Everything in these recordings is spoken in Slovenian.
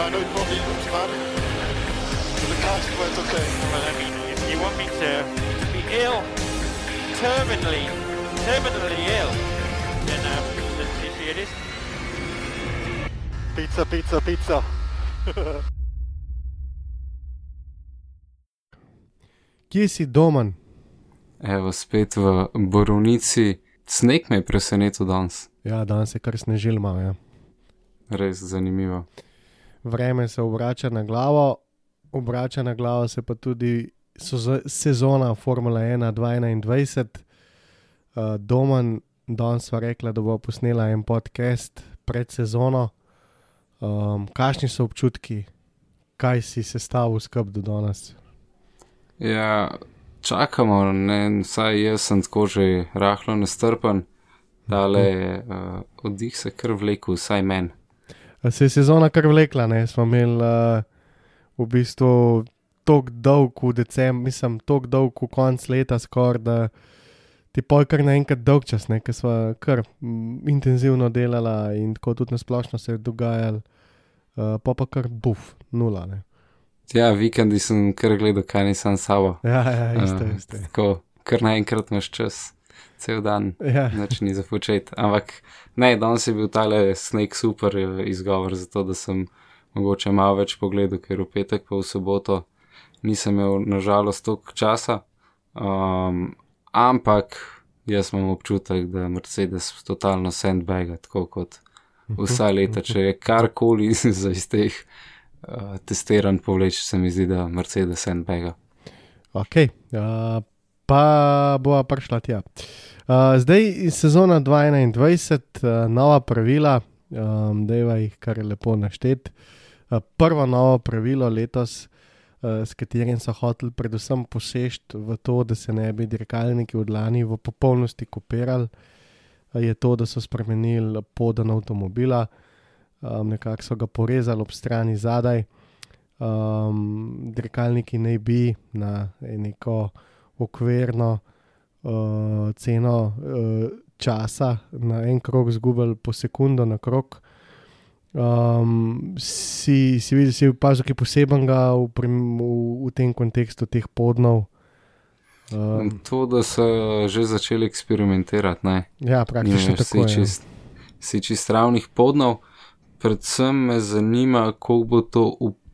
I know it probably looks bad. But the car's quite okay. Well, I mean, if you want me to, be ill, terminally, terminally ill, then um, let's see, see it is. Pizza, pizza, pizza. Kje si domen? Evo, spet v Borovnici. Sneg me je presenetil danes, Ja, danes je kar snežil malo. Ja. res zanimivo. Vreme se obrača na glavo, obrača na glavo se pa tudi sezona Formula 1 2021. Uh, Domen, danes sva rekla, da bo posnela en podcast pred sezono. Um, kakšni so občutki, kaj si sestavil skrb do danes? Ja, čakamo, ne, saj jaz sem tako že rahlo nestrpen, dale uh, oddih se kar vlekel, vsaj meni. Se je sezona kar vlekla, ne? smo imeli uh, v bistvu tako dolg v decembru, mislim, tako dolg v konc leta, skoraj da ti poj kar naenkrat dolg čas, ker smo kar mm, intenzivno delali in tako tudi nasplošno se je dogajalo, uh, pa pa kar buf, nula. Ne? Ja, vikendi sem kar gledal, kaj nisem s sabo. Ja, ja, isto, Eh, isto. Tako, kar naenkrat imaš čas, cel dan, Ja, nič ni za početi. Ampak ne, danes je bil tale sneg super eh, izgovor za to, da sem mogoče malo več pogledal, ker v petek pa v soboto nisem imel nažalost toliko časa. Um, ampak jaz imam občutek, da Mercedes totalno sandbaga, tako kot vsa leta, če je karkoli za iz teh uh, testiranj povleč, se mi zdi, da Mercedes sandbaga. ok, uh, pa bova prišla tja. Uh, zdaj sezona 2021, uh, nova pravila, um, deva jih kar lepo naštet. Uh, prvo novo pravilo letos, uh, s katerim so hoteli predvsem posežti v to, da se ne bi dirkalniki od lani v popolnosti kopirali, uh, je to, da so spremenili podan avtomobila, um, nekako so ga porezali ob strani zadaj. Um, dirkalniki naj bi na neko okvirno uh, ceno uh, časa na en krog zgubili po sekundo na krog. Um, si, si videl, si opazil kaj posebenega v, prim- v, v tem kontekstu teh podnov? Um, To, da so že začeli eksperimentirati, ne. ja, praktično Nimaš tako. si Ja. čist, si čist ravnih podnov. Predvsem me zanima, kako bo to vplivalo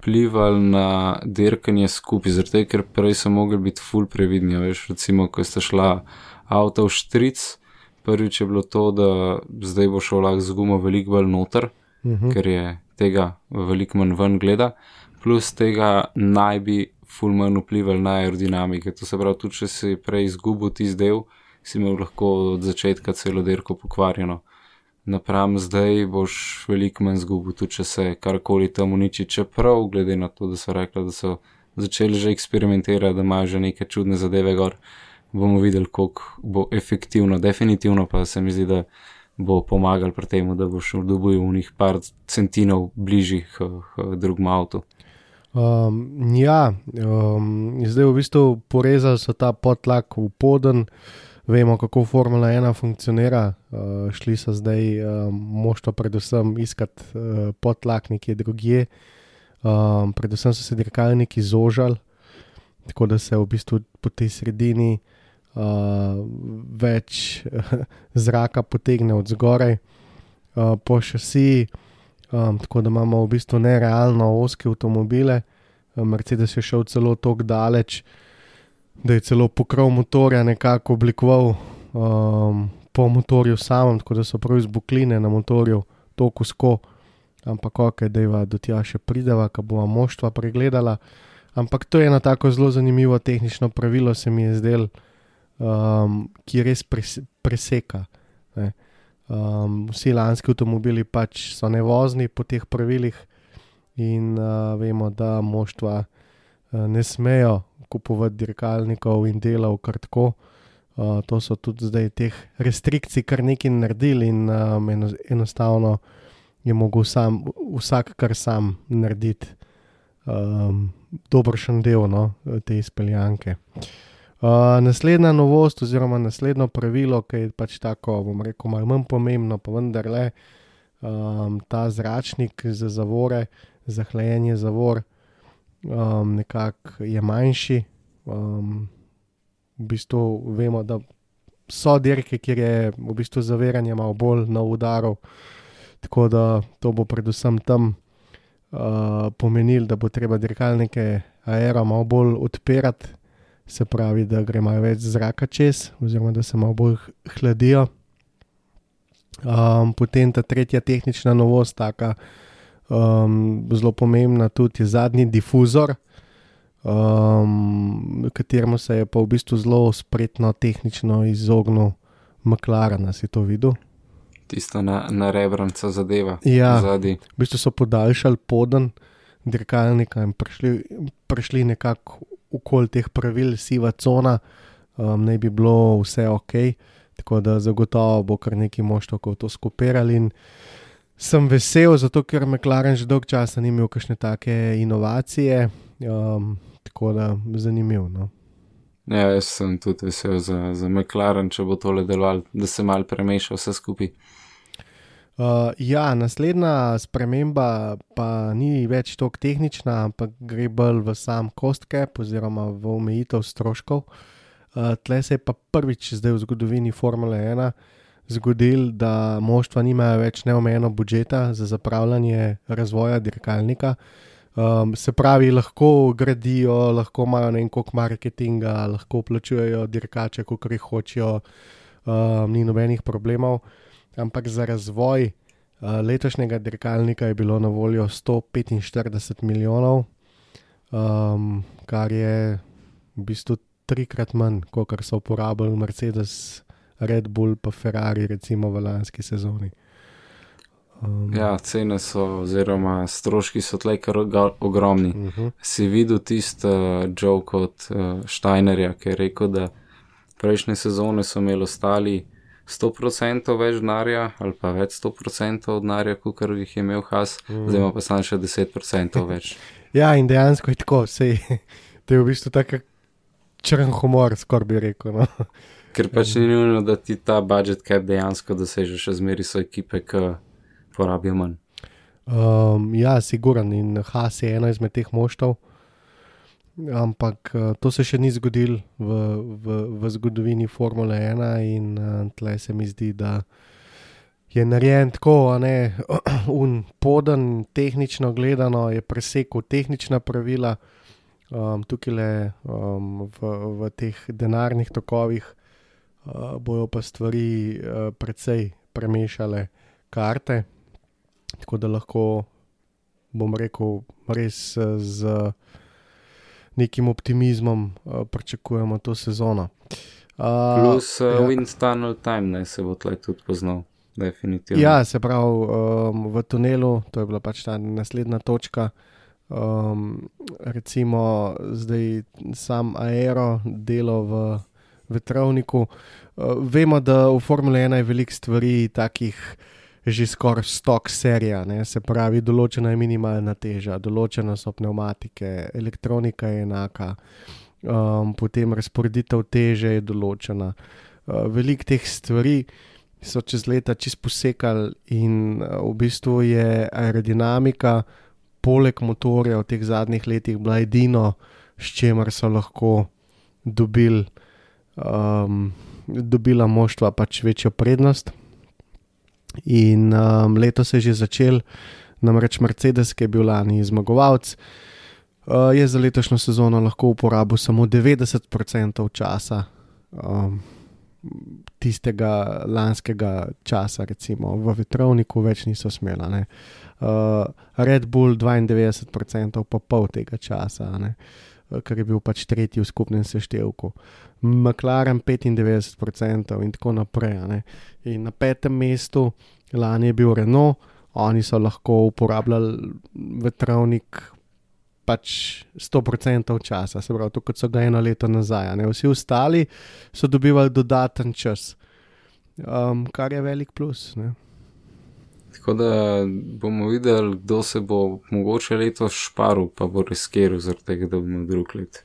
na dirkanje skupaj, zato ker prej so mogli biti full previdni. Veš, recimo, ko sta šla avto v štric, prvič je bilo to, da zdaj bo šel lahko z gumo veliko bolj noter, Uh -huh. ker je tega veliko manj ven gleda, plus tega naj bi ful manj vplival na aerodinamike. To se pravi, tudi če si prej izgubil tisti del, si imel lahko od začetka celo dirko pokvarjeno. Napram zdaj boš veliko manj izgubil, tudi če se karkoli tam uniči, čeprav glede na to, da so rekli, da so začeli že eksperimentirati, da imajo že neke čudne zadeve gor, bomo videli, koliko bo efektivno. Definitivno pa se mi zdi, da bo pomagal pri tem, da boš dobil v njih par centinov bližjih k, k drugemu avtu. Um, ja, um, zdaj v bistvu porezali so ta podlak v poden, vemo, kako Formula 1 funkcionira. Uh, šli so zdaj um, moštvo predvsem iskati uh, podlak nekje drugje. Um, predvsem so se dirkalniki zožali, tako da se v bistvu po tej sredini uh, več zraka potegne od zgoraj uh, po šasiji. Um, tako da imamo v bistvu nerealno oske avtomobile. Mercedes je šel celo tako daleč, da je celo pokrov motorja nekako oblikoval um, po motorju samem, tako da so prav iz bukline na motorju to kusko. Ampak, ok, da do tja še prideva, ko bomo moštva pregledala. Ampak to je eno tako zelo zanimivo tehnično pravilo, se mi je zdelo, um, ki res pres, preseka. Ne. Um, vsi lanski avtomobili pač so nevozni po teh pravilih, in uh, vemo, da moštva uh, ne smejo kupovati dirkalnikov in delov kar tako. Uh, to so tudi zdaj teh restrikcij kar nekaj naredili in um, eno, enostavno je mogel sam, vsak kar sam narediti, um, dobrošen del no, te izpeljanke. Uh, naslednja novost, oziroma naslednjo pravilo, ki je pač tako, bom rekel, malo manj pomembno, pa vendarle, um, ta zračnik za zavore, za hlajenje zavor, um, nekako je manjši. Um, v bistvu vemo, da so dirke, kjer je v bistvu zaviranje malo bolj na udaru, tako da to bo predvsem tam uh, pomenilo, da bo treba dirkalnike aero malo bolj odpirati, se pravi, da gre malo več zraka čez, oziroma da se malo bolj hladijo. Um, potem ta tretja tehnična novost, taka um, zelo pomembna, tudi je zadnji difuzor, um, kateremu se je pa v bistvu zelo spretno tehnično izognil McLaren, si to videl. Tisto na, na rebranca zadeva. Ja. Zadnji. V bistvu so podaljšali poden dirkalnika in prišli, prišli nekako okoli teh pravil, siva cona, um, naj bi bilo vse ok, tako da zagotovo bo kar nekaj moštov, ko to skopirali. In sem vesel, zato ker McLaren že dolgo časa ni imel kakšne take inovacije, um, tako da zanimivo. No. Ja, jaz sem tudi vesel za, za McLaren, če bo tole delovalo, da se mal premeša vse skupaj. Uh, ja, naslednja sprememba pa ni več tako tehnična, ampak gre bolj v sam cap oziroma v omejitev stroškov. Uh, tle se je pa prvič zdaj v zgodovini Formule 1 zgodil, da moštva nimajo več neomejeno budžeta za zapravljanje razvoja dirkalnika. Um, se pravi, lahko gradijo, lahko imajo ne vem koliko marketinga, lahko plačujejo dirkače, kot jih hočejo, um, ni nobenih problemov ampak za razvoj uh, letošnjega dirkalnika je bilo na voljo 145 milijonov, um, kar je v bistvu trikrat manj, kot so uporabljali Mercedes, Red Bull pa Ferrari, recimo v lanski sezoni. Um, ja, cene so, oziroma stroški so tleh kar ogromni. Uh mhm. -huh. Si videl tisto uh, joke od uh, Steinerja, ki je rekel, da prejšnje sezone so imeli ostali 100% več denarja ali pa več 100% denarja, kot jih je imel Has, mm. zdaj pa samo še 10% več. ja, in dejansko je tako, sej, to je v bistvu tako črn humor, skoraj bi rekel. No. Ker pač ni nujno, da ti ta budget cap dejansko doseže še zmeri so ekipe, ki porabijo manj. Um, ja, siguran in Has je eno izmed teh moštov. Ampak to se še ni zgodilo v, v, v zgodovini Formule 1, in tle se mi zdi, da je narejen tako, a ne un poden, tehnično gledano, je presekal tehnična pravila, um, tukaj le um, v, v teh denarnih tokovih, uh, bojo pa stvari uh, precej premešale karte, tako da lahko, bom rekel, res z nekim optimizmom pričakujemo to sezono. Plus uh, ja. Wind Tunnel Time, ne se bo tle tudi poznal, definitivno. Ja, se pravi um, v tunelu, to je bila pač ta naslednja točka. Um, recimo zdaj sam aero, delo v vetrovniku. Uh, vemo, da v Formule 1 je veliko stvari takih že skoraj stok serija, ne? se pravi, določena je minimalna teža, določena so pneumatike, elektronika je enaka, um, potem razporeditev teže je določena. Uh, Veliko teh stvari so čez leta čist posekali, in uh, v bistvu je aerodinamika, poleg motorja v teh zadnjih letih, bila edino, s čimer so lahko dobili. Um, Dobila moštva pač večjo prednost. In um, letos je že začel, namreč Mercedes, ki je bil lani zmagovalec, uh, je za letošnjo sezono lahko uporabil samo 90% časa um, tistega lanskega časa, recimo v vetrovniku, več niso smela. Uh, Red Bull 92%, pa pol tega časa. Ne? Ker je bil pač tretji v skupnem seštevku, McLaren 95% in tako naprej. In na petem mestu lani je bil Renault, oni so lahko uporabljali vetrovnik pač 100% časa, se pravi, kot so ga eno leto nazaj. Ne? Vsi ostali so dobivali dodaten čas, um, kar je velik plus. Ne? Tako da bomo videli, kdo se bo mogoče letos šparil, pa bo riskiral, zaradi tega, da bomo drug let.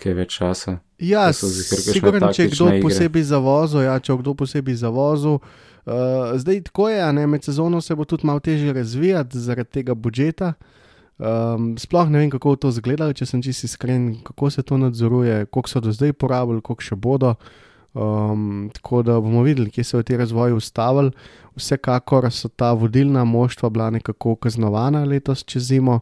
Kaj več časa. Ja, sigurno, če je kdo igre. posebej zavozil, ja, če je kdo posebej zavozil. Uh, zdaj tako je, ne, med sezono se bo tudi malo težje razvijati zaradi tega budžeta. Um, sploh ne vem, kako bo to izgledalo, če sem čisto iskren, kako se to nadzoruje, koliko so do zdaj porabili, koliko še bodo. Um, tako da bomo videli, kje se je ti razvoj ustavil. Vsekakor so ta vodilna moštva bila nekako kaznovana letos čez zimo.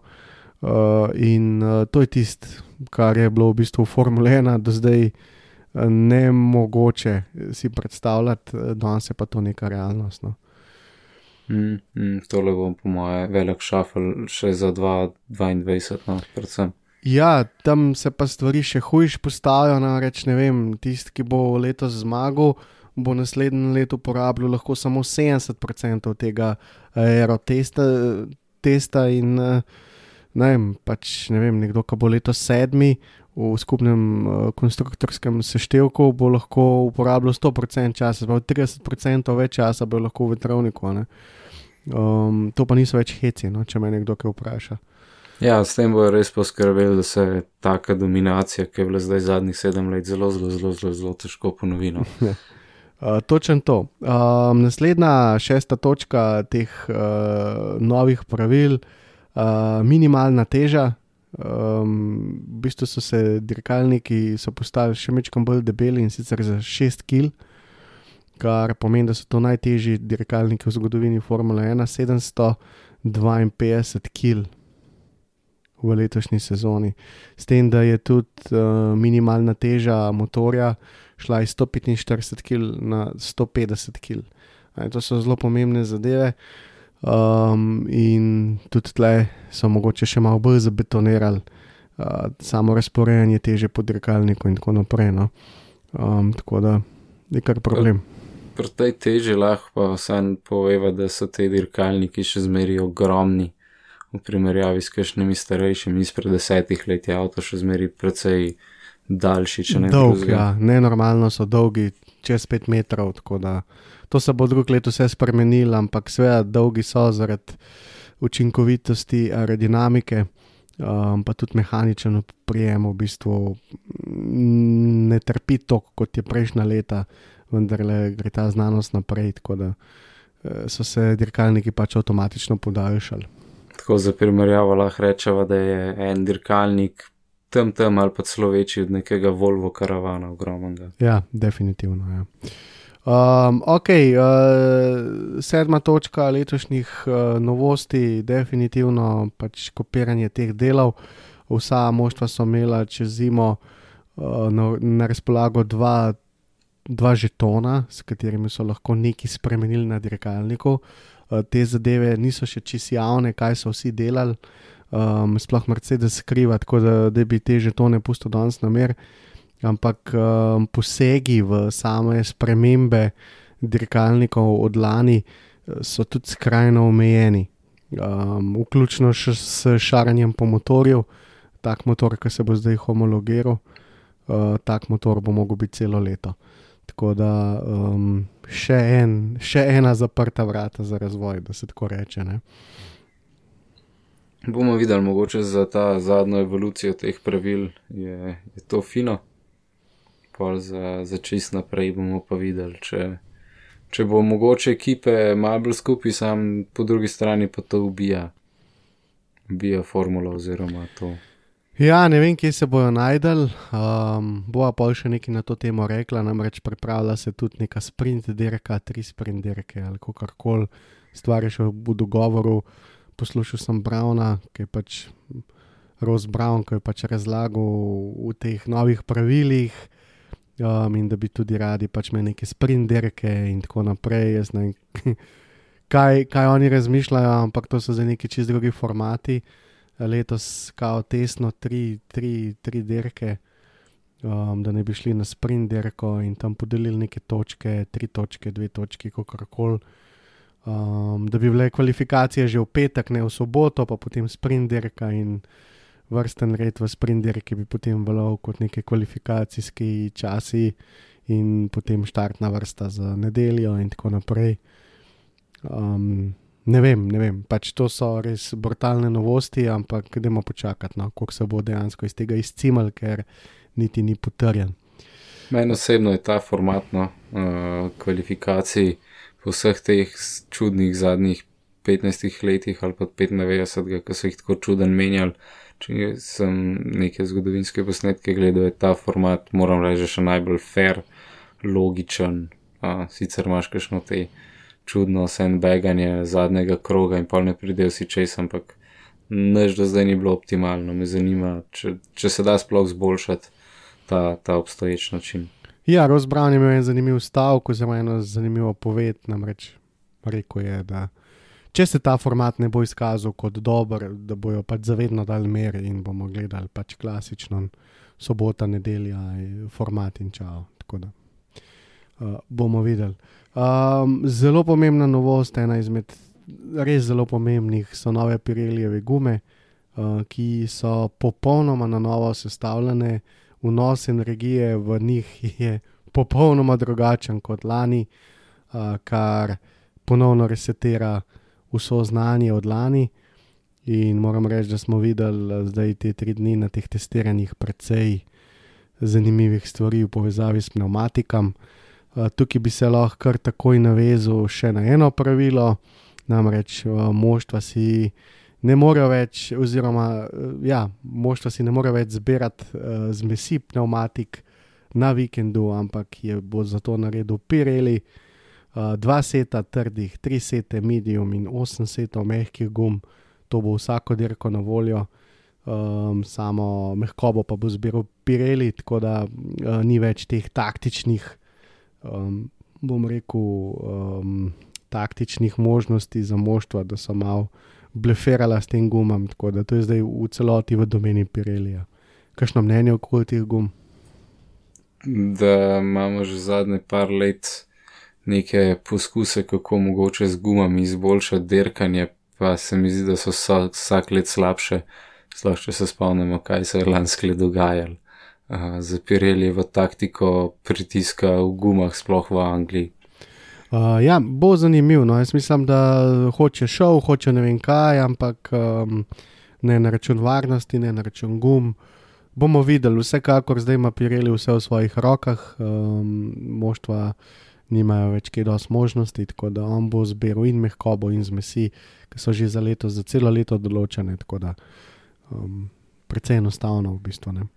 Uh, in uh, to je tisto, kar je bilo v bistvu Formula 1 do zdaj uh, ne mogoče si predstavljati, uh, danes pa to neka realnost. No. Mm, mm, tole bo, po moje, velik šafel še za 2022, no, predvsem. Ja, tam se pa stvari še hujš postavijo. Namreč, ne vem, tisti, ki bo letos zmagal, bo naslednje leto uporabljal lahko samo 70% tega aerotesta testa in eh, ne vem, pač ne vem, nekdo, ki bo letos sedmi v skupnem uh, konstruktorskem seštevku, bo lahko uporabljal 100% časa, pa 30% več časa bo lahko v vetrovniku. ne. Um, to pa niso več heci, no, če me nekdo kaj vpraša. Ja, s tem bojo res poskrbeli, da se taka dominacija, ki je bila zdaj zadnjih sedem let, zelo, zelo, zelo, zelo, zelo težko ponovi. No. Uh, točen to. Um, naslednja šesta točka teh uh, novih pravil, uh, minimalna teža. Um, v bistvu so se dirkalniki so postali še mečkam bolj debeli in sicer za 6 kg, kar pomeni, da so to najtežji dirkalniki v zgodovini Formule 1, 752 kg v letošnji sezoni. S tem, da je tudi uh, minimalna teža motorja šla iz 145 kg na 150 kg. To so zelo pomembne zadeve. Um, in tudi tle so mogoče še malo bolj zabetonirali uh, samo razporejanje teže po dirkalniku in tako naprej. No. Um, tako da je kar problem. Pri tej teži lahko pa vsem poveva, da so te dirkalniki še zmeri ogromni. V primerjavi s kakšnimi starejšimi izpred desetih let je avto še zmeri precej daljši, če ne Dolg, drugega. ja, nenormalno so dolgi, čez 5 metrov. tako da To se bo drug let vse spremenilo, ampak seveda dolgi so zaradi učinkovitosti aerodinamike, um, pa tudi mehaničen prijem v bistvu mm, ne trpi toliko kot je prejšnja leta, vendar gre ta znanost naprej, tako da eh, so se dirkalniki pač avtomatično podaljšali. Tako za primerjavo lahko rečemo, da je en dirkalnik tam tam ali pa celo večji od nekega Volvo karavana ogromnega. Ja, definitivno. Ja. Um, ok, uh, sedma točka letošnjih uh, novosti, definitivno pač kopiranje teh delov. Vsa moštva so imela čez zimo uh, na, na razpolago dva, dva žetona, s katerimi so lahko nekaj spremenili na dirkalniku. Uh, te zadeve niso še čisto javne, kaj so vsi delali, um, sploh Mercedes skriva, tako da, da bi te žetone pustil danes na mer ampak um, posegi v same spremembe dirkalnikov od lani eh, so tudi skrajno omejeni, um, vključno še s šaranjem po motorju. Tak motor, ki se bo zdaj homologiral, uh, tak motor bo mogel biti celo leto. Tako da um, še, en, še ena zaprta vrata za razvoj, da se tako reče. Ne? Bomo videli, mogoče za ta zadnjo evolucijo teh pravil je, je to fino. Pol za, za čist naprej bomo pa videli, če, če bo mogoče ekipe malo bolj skupaj, sam po drugi strani pa to ubija, ubija formula oziroma to. Ja, ne vem, kje se bojo najdel. Um, Bova pa še nekaj na to temo rekla, namreč pripravlja se tudi neka sprint dirka, tri sprint dirke ali kako koli. Stvar je še v dogovoru. Poslušal sem Brauna, ki je pač Rose Brown, ki je pač razlagal v teh novih pravilih. Um, in da bi tudi radi pač imeli neke sprint dirke in tako naprej. Jaz ne vem, kaj, kaj oni razmišljajo, ampak to so za neki čist drugi formati letos kao tesno tri, tri, tri dirke, um, da ne bi šli na sprint dirko in tam podelili neke točke, tri točke, dve točke, kako koli. Um, da bi bile kvalifikacije že v petek, ne v soboto, pa potem sprint dirka in vrsten red v sprint dirki bi potem veljal kot neki kvalifikacijski časi in potem štartna vrsta za nedeljo in tako naprej. Um, ne vem, ne vem, pač to so res brutalne novosti, ampak gremo počakati, no, koliko se bo dejansko iz tega izcimal, ker niti ni potrjen. Meni osebno je ta format no, uh, kvalifikacij po vseh teh čudnih zadnjih 15 letih ali pa 95, ko so jih tako čuden menjali. Če sem neke zgodovinske posnetke gledal, je ta format, moram reči, še najbolj fair, logičen. Uh, sicer imaš kakšno te čudno sandbaganje zadnjega kroga in pa ne pridejo si čez, ampak než do zdaj ni bilo optimalno. Me zanima, če, če se da sploh zboljšati ta, ta obstoječ način. Ja, Ross Brown je imel en zanimiv stavek, oziroma eno zanimivo poved, namreč rekel je, da če se ta format ne bo izkazal kot dober, da bojo pač zavedno dali mer in bomo gledali pač klasično sobota, nedelja, format in čao. Tako da uh, bomo videli. Um, zelo pomembna novost, ena izmed res zelo pomembnih, so nove Pirelijeve gume, uh, ki so popolnoma na novo sestavljene vnos energije v njih je popolnoma drugačen kot lani, uh, kar ponovno resetira vso znanje od lani. In moram reči, da smo videli zdaj te tri dni na teh testiranjih precej zanimivih stvari v povezavi s pneumatikam. Uh, tukaj bi se lahko kar takoj navezal še na eno pravilo, namreč uh, moštva si ne morejo več, oziroma eh, ja, moštva si ne morejo več zbirati uh, zmesi pneumatik na vikendu, ampak je bo zato naredil Pirelli, uh, dva seta trdih, tri sete medium in osem setov mehkih gum, to bo vsako dirko na voljo. Um, samo mehkobo pa bo zbiral Pirelli, tako da uh, ni več teh taktičnih, um, bom rekel, um, taktičnih možnosti za moštva, da so malo bleferala s tem gumam, tako da to je zdaj v celoti v domeni Pirelija. Kakšno mnenje okoli teh gum? Da imamo že zadnje par let neke poskuse, kako mogoče z gumami izboljšati dirkanje, pa se mi zdi, da so vsa, vsak let slabše. Sploh če se spomnimo, kaj se je lansko let dogajalo. Uh, za Pireljevo taktiko pritiska v gumah, sploh v Angliji. Uh, ja, bo zanimivo. No. Jaz mislim, da hoče šov, hoče ne vem kaj, ampak um, ne na račun varnosti, ne na račun gum. Bomo videli, vsekakor zdaj ima Pirelli vse v svojih rokah, um, moštva nimajo več kaj dosti možnosti, tako da on bo zbiral in mehkobo in zmesi, ki so že za leto, za celo leto določene. Tako da um, precej enostavno v bistvu. Ne.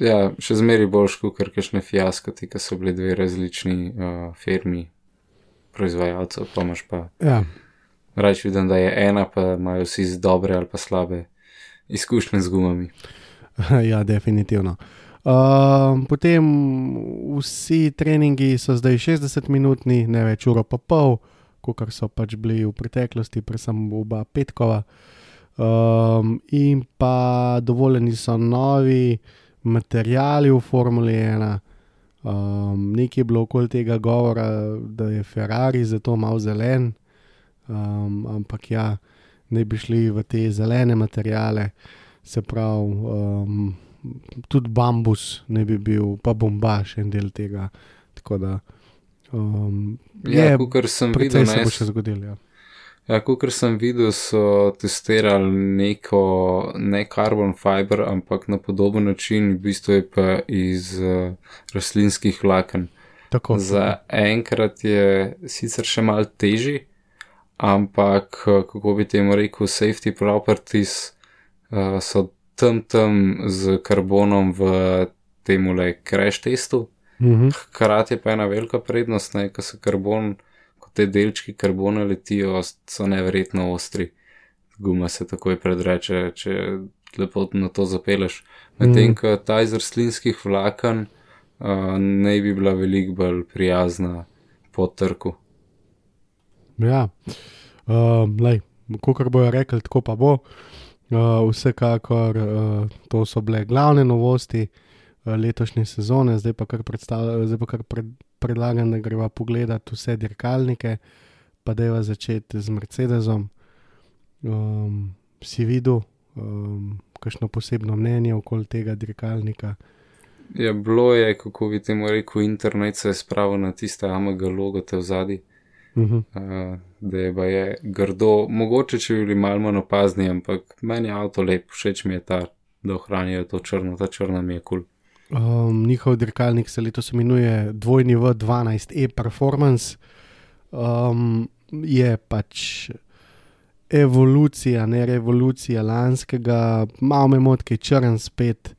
Ja, še zmeri boljš, kot kakšne fiaskoti, ki so bili dve različni uh, firmi, proizvajalcev, pa imaš pa. Ja. Raje vidim, da je ena, pa imajo vsi z dobre ali pa slabe izkušnje z gumami. ja, definitivno. Uh, potem vsi treningi so zdaj 60-minutni, ne več uro pa pol, kot so pač bili v preteklosti, predvsem oba Petkova. Um, in pa dovoljeni so novi materijali v Formuli 1. Um, nekaj je bilo okoli tega govora, da je Ferrari zato malo zelen, um, ampak ja, ne bi šli v te zelene materijale, se pravi, um, tudi bambus ne bi bil, pa bombaž en del tega. Tako da um, Ja, je kot sem videl, se ne, bo še zgodilo. Ja. Ja, kot sem videl, so testirali neko ne carbon fiber, ampak na podoben način, v bistvu je pa iz uh, rastlinskih vlaken. Tako, Za enkrat je sicer še mal težji, ampak eh, kako bi temu rekel, safety properties uh, so tam tam z karbonom v tem le crash testu. Mhm. Hkrati je pa ena velika prednost, ne, ko se karbon, te delčki karbona letijo, so neverjetno ostri. Guma se takoj predreče, če lepo na to zapeleš. Medtem Mhm. ko ta iz rastlinskih vlaken uh, ne bi bila veliko bolj prijazna po trku. Ja, lej, kot bojo rekli, tako pa bo. Uh, vsekakor uh, to so bile glavne novosti uh, letošnje sezone, zdaj pa kar, zdaj pa kar pred, predlagam, da greva pogledati vse dirkalnike, pa da je začeti z Mercedesom. Um, si videl, um, kakšno posebno mnenje okoli tega dirkalnika? Ja, bilo je, kako bi temu rekel, internet se je spravil na tiste AMG logo te v zadnji. Uh -huh. Uh, da je pa je grdo, mogoče če bi bili malo manj opazni, ampak meni je avto lep, všeč mi je ta, da ohranijo to črno, ta črna mi je kul. Cool. Um, njihov dirkalnik se letos imenuje dvojni V12 e-performance. Um, je pač evolucija, ne revolucija lanskega, malo me motke črn spet.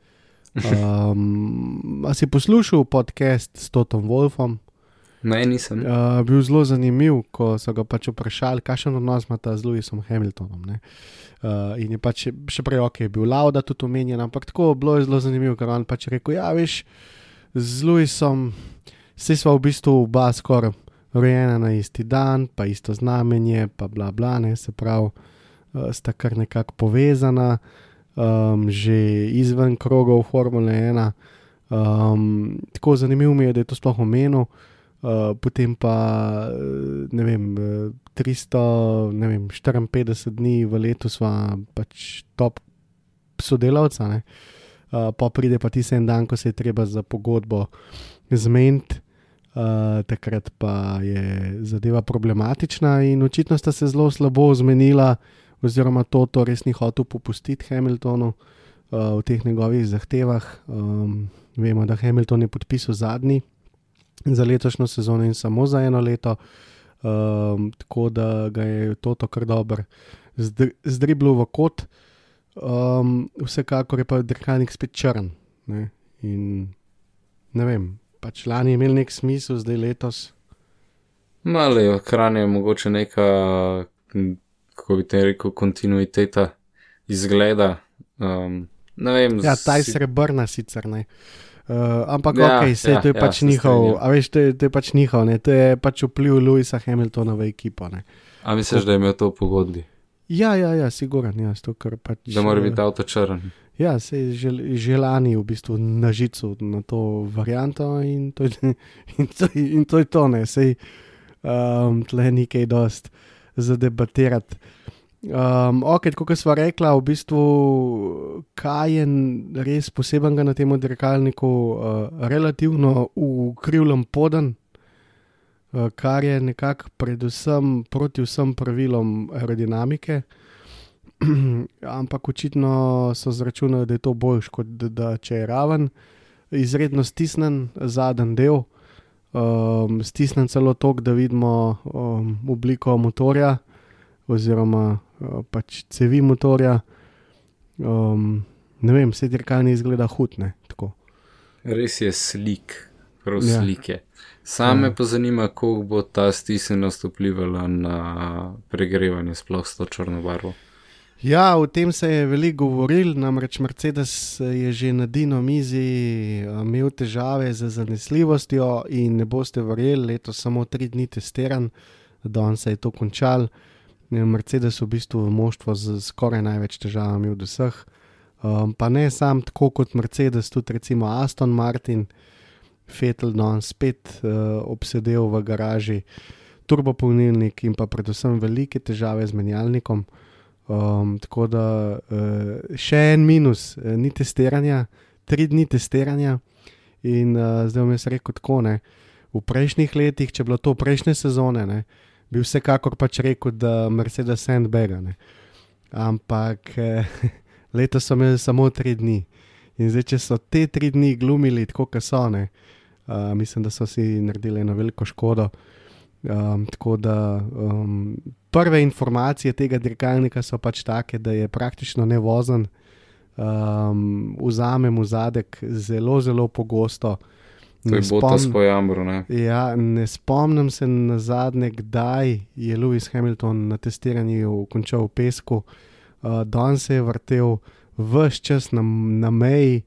Um, a si poslušal podcast s Totom Wolfom? Ne, nisem. Uh, bil zelo zanimiv, ko so ga pač vprašali, kakšen odnos ima ta z Lewisom Hamiltonom. Uh, in je pač še prej ok, bil Lauda tudi omenjen, ampak tako bilo je zelo zanimivo, ker on pač rekel: Ja, veš, z Lewisom, vsi smo v bistvu oba skoraj rojena na isti dan, pa isto znamenje, pa bla bla, ne, se pravi, uh, sta kar nekako povezana, um, že izven krogov Formule 1. Um, tako zanimivo mi je, da je to sploh omenil. Uh, potem pa, ne vem, 300, ne vem, 54 dni v letu smo pač top sodelavca, uh, pa pride pa tisti en dan, ko se je treba za pogodbo zmeniti, uh, takrat pa je zadeva problematična in očitno sta se zelo slabo zmenila, oziroma to, to res ni hotel popustiti Hamiltonu uh, v teh njegovih zahtevah. Um, vemo, da Hamilton je podpisal zadnji za letošnjo sezono in samo za eno leto, um, tako da ga je to kar dobro zdriblo v kot. Um, vsekakor je pa dirkalnik spet črn. Ne? In ne vem, pač lani je imel nek smisel, zdaj letos. Malo je, hran je mogoče neka, kako bi te rekel, kontinuiteta izgleda. Um, ne vem, ja, ta je srebrna sicer ne. Uh, ampak, ja, ok, se, ja, to je ja, pač njihov, a veš, to je, to je pač njihov, ne? to je pač vpliv Louisa Hamiltona v ekipo. Ne? A misliš, da je imel to v pogodbi? Ja, ja, ja, siguran, ja, to, pač, da mora biti avto črn. Ja, se je žel, želani v bistvu na žicu na to varianto in to, in to, in to je to, ne, sej um, tle nekaj dost za debatirati. Um, ok, kot smo rekli, v bistvu, kaj je res posebenega na tem dirkalniku, uh, relativno ukrivljen podan, uh, kar je nekako predvsem proti vsem pravilom aerodinamike. Ampak očitno so zračunali, da je to boljš, kot da, da če je raven, izredno stisnen zadnji del, um, stisnen celo tok, da vidimo um, obliko motorja oziroma pač cevi motorja. Um, ne vem, vse dirkalni izgleda hudne. Res je slik, prav ja. slike. Same ja. pa zanima, kako bo ta stisnjenost vplivala na pregrevanje, sploh s to črno barvo. Ja, o tem se je veliko govoril, namreč Mercedes je že na Dino mizi imel težave z zanesljivostjo in ne boste verjeli, letos samo tri dni testiran, danes se je to končal. Mercedes v bistvu moštvo z skoraj največ težavami od vseh. Um, pa ne sam tako kot Mercedes, tudi recimo Aston Martin, Feteldon spet uh, obsedel v garaži, turbopolnilnik in pa predvsem velike težave z menjalnikom. Um, tako da uh, še en minus, uh, ni testiranja, tri dni testiranja. In uh, zdaj bom jaz rekel tako, ne. V prejšnjih letih, če bilo to prejšnje sezone, ne, uh, bi vsekakor pač rekel, da Mercedes Sandbega. Ampak eh, letos so imeli samo tri dni. In zdaj, če so te tri dni glumili tako, kot so, ne, uh, mislim, da so si naredili eno veliko škodo. Um, tako da um, prve informacije tega dirkalnika so pač take, da je praktično nevozen, um, vzamem v zadek zelo, zelo pogosto. To je botas po jambru. Ne? Ja, ne spomnim se na zadnje, kdaj je Lewis Hamilton na testiranju končal v pesku. Uh, Don se je vrtel vse čas na, na meji,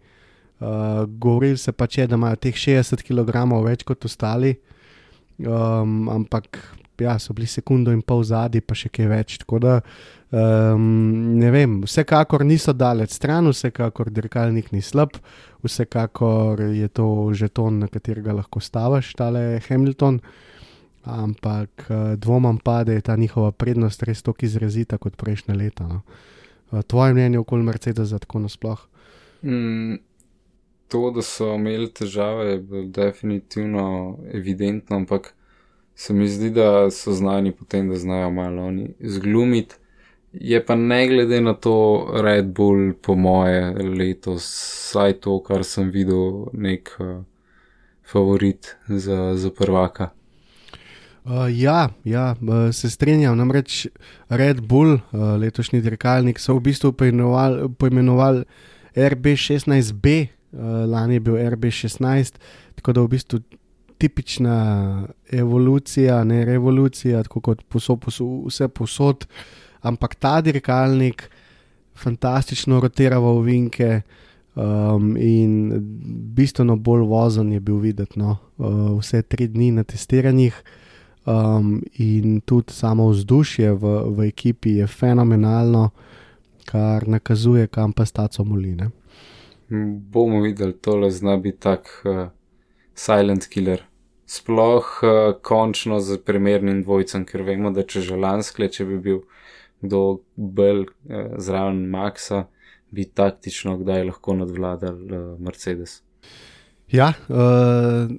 uh, govoril se pač je, da imajo teh 60 kg več kot ostali, um, ampak ja, so bili sekundo in pol zadnji, pa še kaj več. Tako da um, ne vem, vsekakor niso daleč stran, vsekakor dirkalnik ni slab, vsekakor je to že ton, na katerega lahko stavaš, tale Hamilton. ampak uh, dvomam pa, da je ta njihova prednost res tako izrazita kot prejšnje leta. No. Uh, tvoje mnenje okoli Mercedesa tako nasploh? Mm, to, da so imeli težave, je bilo definitivno evidentno, ampak se mi zdi, da so znani potem, da znajo malo oni zglumiti. Je pa ne glede na to, Red Bull, po moje, letos, vsaj to, kar sem videl, nek uh, favorit za, za prvaka. Uh, ja, ja uh, se strinjam. Namreč Red Bull, uh, letošnji dirkalnik, so v bistvu poimenovali, poimenovali RB16B, uh, lani je bil RB16, tako da v bistvu tipična evolucija, ne revolucija, tako kot posod, posod, vse posod, ampak ta dirkalnik fantastično rotira v ovinke. Um, in bistveno bolj vozen je bil videti, no? uh, vse tri dni na testiranjih, um, in tudi samo vzdušje v, v ekipi je fenomenalno, kar nakazuje, kam pa staco moline. Bomo videli, tole zna biti tak uh, silent killer. Sploh uh, končno z primernim dvojcem, ker vemo, da če že lanskle, če bi bil kdo bolj uh, zraven Maxa, bi taktično kdaj lahko nadvladal uh, Mercedes. Ja, uh,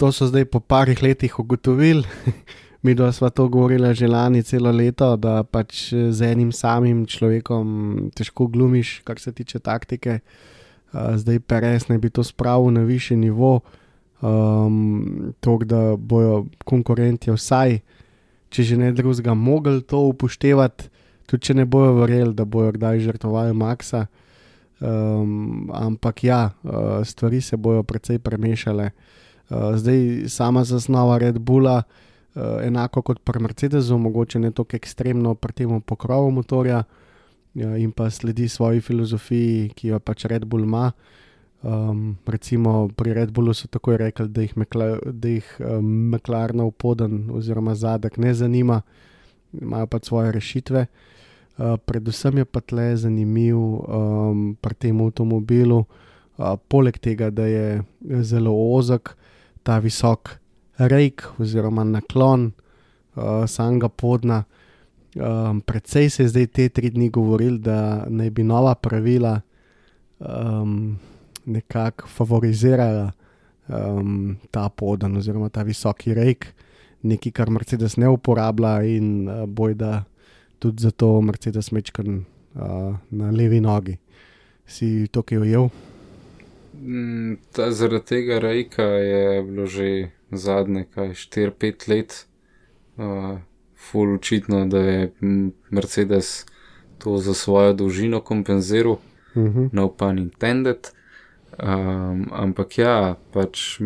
to so zdaj po parih letih ugotovili. Mi dva sva to govorila že lani celo leto, da pač z enim samim človekom težko glumiš, kar se tiče taktike. Uh, zdaj pa res ne bi to spravil na više nivo, um, to, da bojo konkurenti vsaj, če že ne drugega, mogli to upoštevati tudi če ne bojo verjeli, da bojo kdaj žrtvovali Maxa. Um, ampak ja, uh, stvari se bojo precej premešale. Uh, zdaj sama zasnova Red Bulla, uh, enako kot pri Mercedesu, mogoče ne tako ekstremno pri tem pokrovu motorja uh, in pa sledi svoji filozofiji, ki jo pač Red Bull ima. Um, recimo pri Red Bullu so tako rekli, da jih, mekla, jih um, meklarno upoden oziroma zadek ne zanima, imajo pa svoje rešitve. Uh, predvsem je pa tle zanimiv um, pri tem avtomobilu, uh, poleg tega, da je zelo ozek, ta visok rejk oziroma naklon uh, samega podna. Um, predvsej se je zdaj te tri dni govorili, da naj bi nova pravila um, nekako favorizirala um, ta poden oziroma ta visoki rejk, nekaj, kar Mercedes ne uporablja in uh, bojda tudi zato Mercedes mečkan uh, na levi nogi. Si to, ki je ujel? Mm, ta, zaradi tega rejka je bilo že zadnje, kaj 4-5 let, uh, full očitno, da je Mercedes to za svojo dolžino kompenziral, uh -huh. no pun intended. Um, ampak ja, pač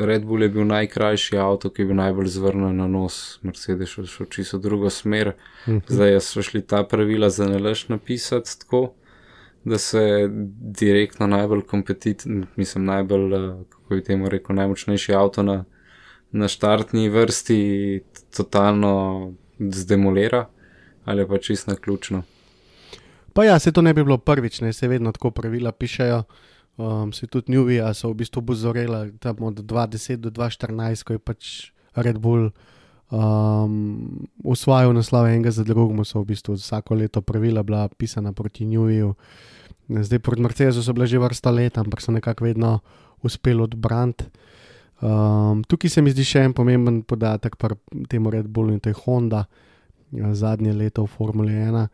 Red Bull je bil najkrajši avto, ki je bil najbolj zvrnen na nos, Mercedes je šel čisto drugo smer. -huh. Zdaj so šli ta pravila za nalaž napisati tako, da se direktno najbolj kompetitivni, mislim, najbolj, kako bi temu rekel, najmočnejši avto na, na štartni vrsti totalno zdemolira ali pa čisto ključno. Pa ja, se to ne bi bilo prvič, ne se vedno tako pravila pišejo. Um, se tudi Newvija so v bistvu pozorela tam od 2010 do 2014, ko je pač Red Bull um, usvajal naslove enega za drugim, so v bistvu vsako leto pravila bila pisana proti Newviju. Zdaj proti Mercedesu so bile že vrsta let, ampak so nekako vedno uspeli odbrati. Um, tukaj se mi zdi še en pomemben podatek pri tem Red Bullu in to je Honda, zadnje leto v Formuli 1.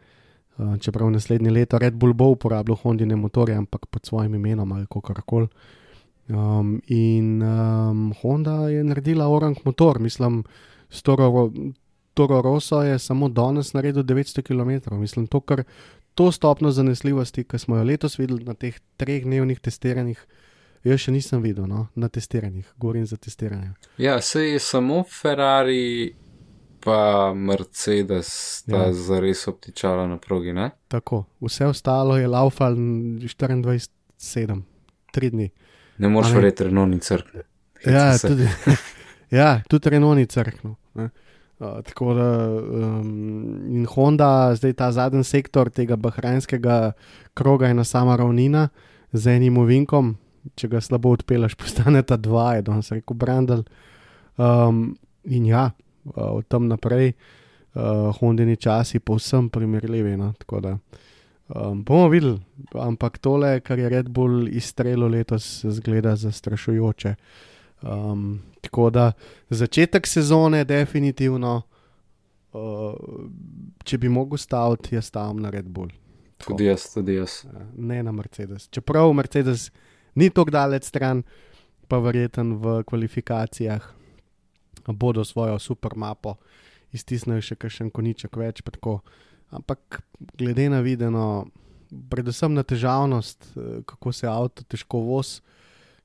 Uh, čeprav naslednje leto Red Bull bo uporabljal Hondine motorje, ampak pod svojim imenom ali kako koli. Um, in um, Honda je naredila orang motor, mislim, Toro, Toro Rosso je samo danes naredil 900 km. Mislim, to, kar, to stopno zanesljivosti, ki smo jo letos videli na teh treh dnevnih testiranjih, jaz še nisem videl no, na testiranjih, govorim za testiranje. Ja, se je samo Ferrari pa Mercedes sta ja. zares obtičala na progi. Ne? Tako, vse ostalo je laufal 24-7, 3 dni. Ne moreš verjeti, Renault ni crknil. Ja, tudi, ja, tudi Renault ni crknil. Uh, tako da um, in Honda, zdaj ta zadnji sektor tega bahrajnskega kroga, je na sama ravnina z enim ovinkom. Če ga slabo odpelaš, postane ta dva, je danes rekel Brandel. Um, in ja, uh, od tam naprej, uh, Hondini časi povsem primerljivi. No? Tako da um, bomo videli, ampak tole, kar je Red Bull izstrelil letos, zgleda zastrašujoče. Um, tako da začetek sezone, definitivno, uh, če bi mogel staviti, jaz stavim na Red Bull. Tako. Tudi jaz, tudi jaz. Ja, ne na Mercedes. Čeprav Mercedes ni tako daleč stran, pa verjeten v kvalifikacijah bodo svojo super mapo iztisnili še kakšen koniček več. tako. Ampak glede na videno, predvsem na težavnost, eh, kako se avto težko vozi,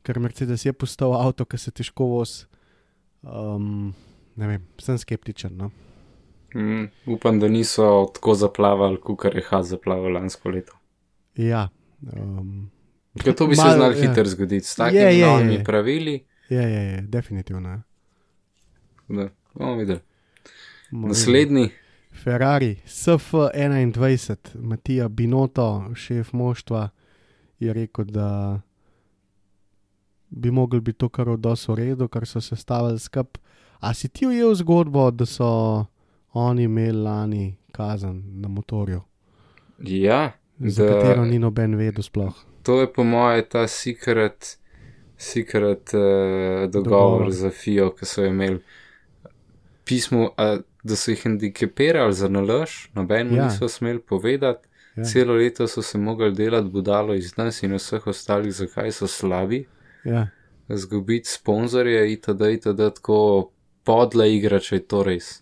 ker Mercedes je postal avto, ki se težko vozi. Um, ne vem, sem skeptičen. No? Mm, upam, da niso tako zaplavali, kot je Haz zaplaval lansko leto. Ja. Um, Ker to bi se Malo, znalo ja. hitro zgoditi, s Je, takimi je, je, novimi je. pravili. je, je, je, definitivno. Da, bomo videli. Naslednji, Ferrari, SF21, Matija Binoto, šef moštva, je rekel, da bi mogli biti to kar v redu, kar so se stavili skup. A si ti ujel zgodbo, da so oni imeli lani kazen na motorju, ja, za da- katero ni noben vedel sploh. to je po moje ta secret, secret uh, Dogovor. dogovor za FIO, ki so imeli pismo, a, da so jih hendikepirali za nalož, noben Ja. niso smeli povedati. Ja. Ja. Celo leto so se mogli delati budalo iz nas in vseh ostalih, zakaj so slabi, Ja. zgubiti sponzorje itd. itd. tako podla igra, če je to res.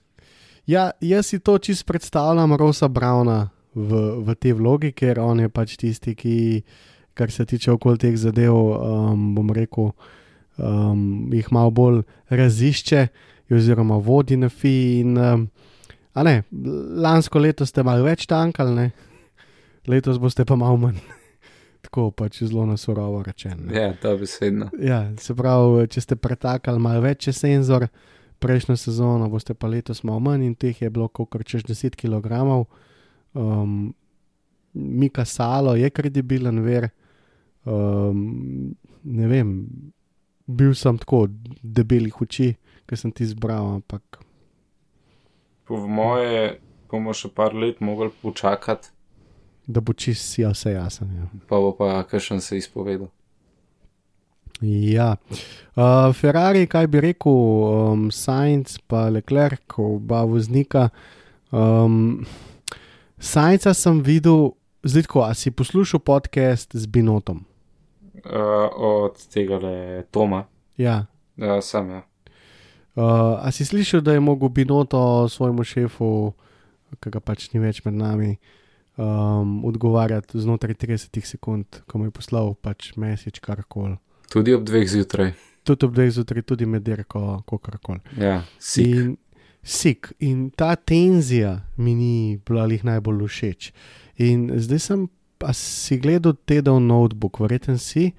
Ja, jaz si to čist predstavljam, Rosa Brauna v, v tej vlogi, ker on je pač tisti, ki, kar se tiče okoli teh zadev, um, bom rekel, um, jih malo bolj razišče, oziroma vodi na fi. In, um, a ne, lansko leto ste malo več tankali, ne? letos boste pa malo manj. Tako pač zelo na surovo rečeno. ne. Ja, ta besedna. Ja, se pravi, če ste pretakali malo več senzor, prejšnjo sezono boste pa letos malo manj in teh je bilo kar čez 10 kg. Um, Mika Salo je kredibilen ver. Um, ne vem, bil sem tako debelih oči, ki sem ti izbral, ampak Po moje bomo še par let mogli počakati, da bo čist si vse jasen. Ja. pa bo pa kakšen se izpovedal. Ja, uh, Ferrari, kaj bi rekel, um, Sainz pa Leclerc, oba voznika. Um, Sainca sem videl, zdaj a si poslušal podcast z Binotom. Uh, od tega le Toma, Ja. uh, sem ja. Uh, a si slišal, da je mogel Binoto svojemu šefu, ki ga pač ni več med nami, um, odgovarjati znotraj 30 sekund, ko mu je poslal pač mesič karkoli. Tudi ob dveh zjutraj. Tudi ob dveh zjutraj, tudi med dirko, kakorkoli. Ja, sik. In, sik. In ta tenzija mi ni bila jih najbolj všeč. In zdaj sem, pa si gledal tedel notebook, verjeten si,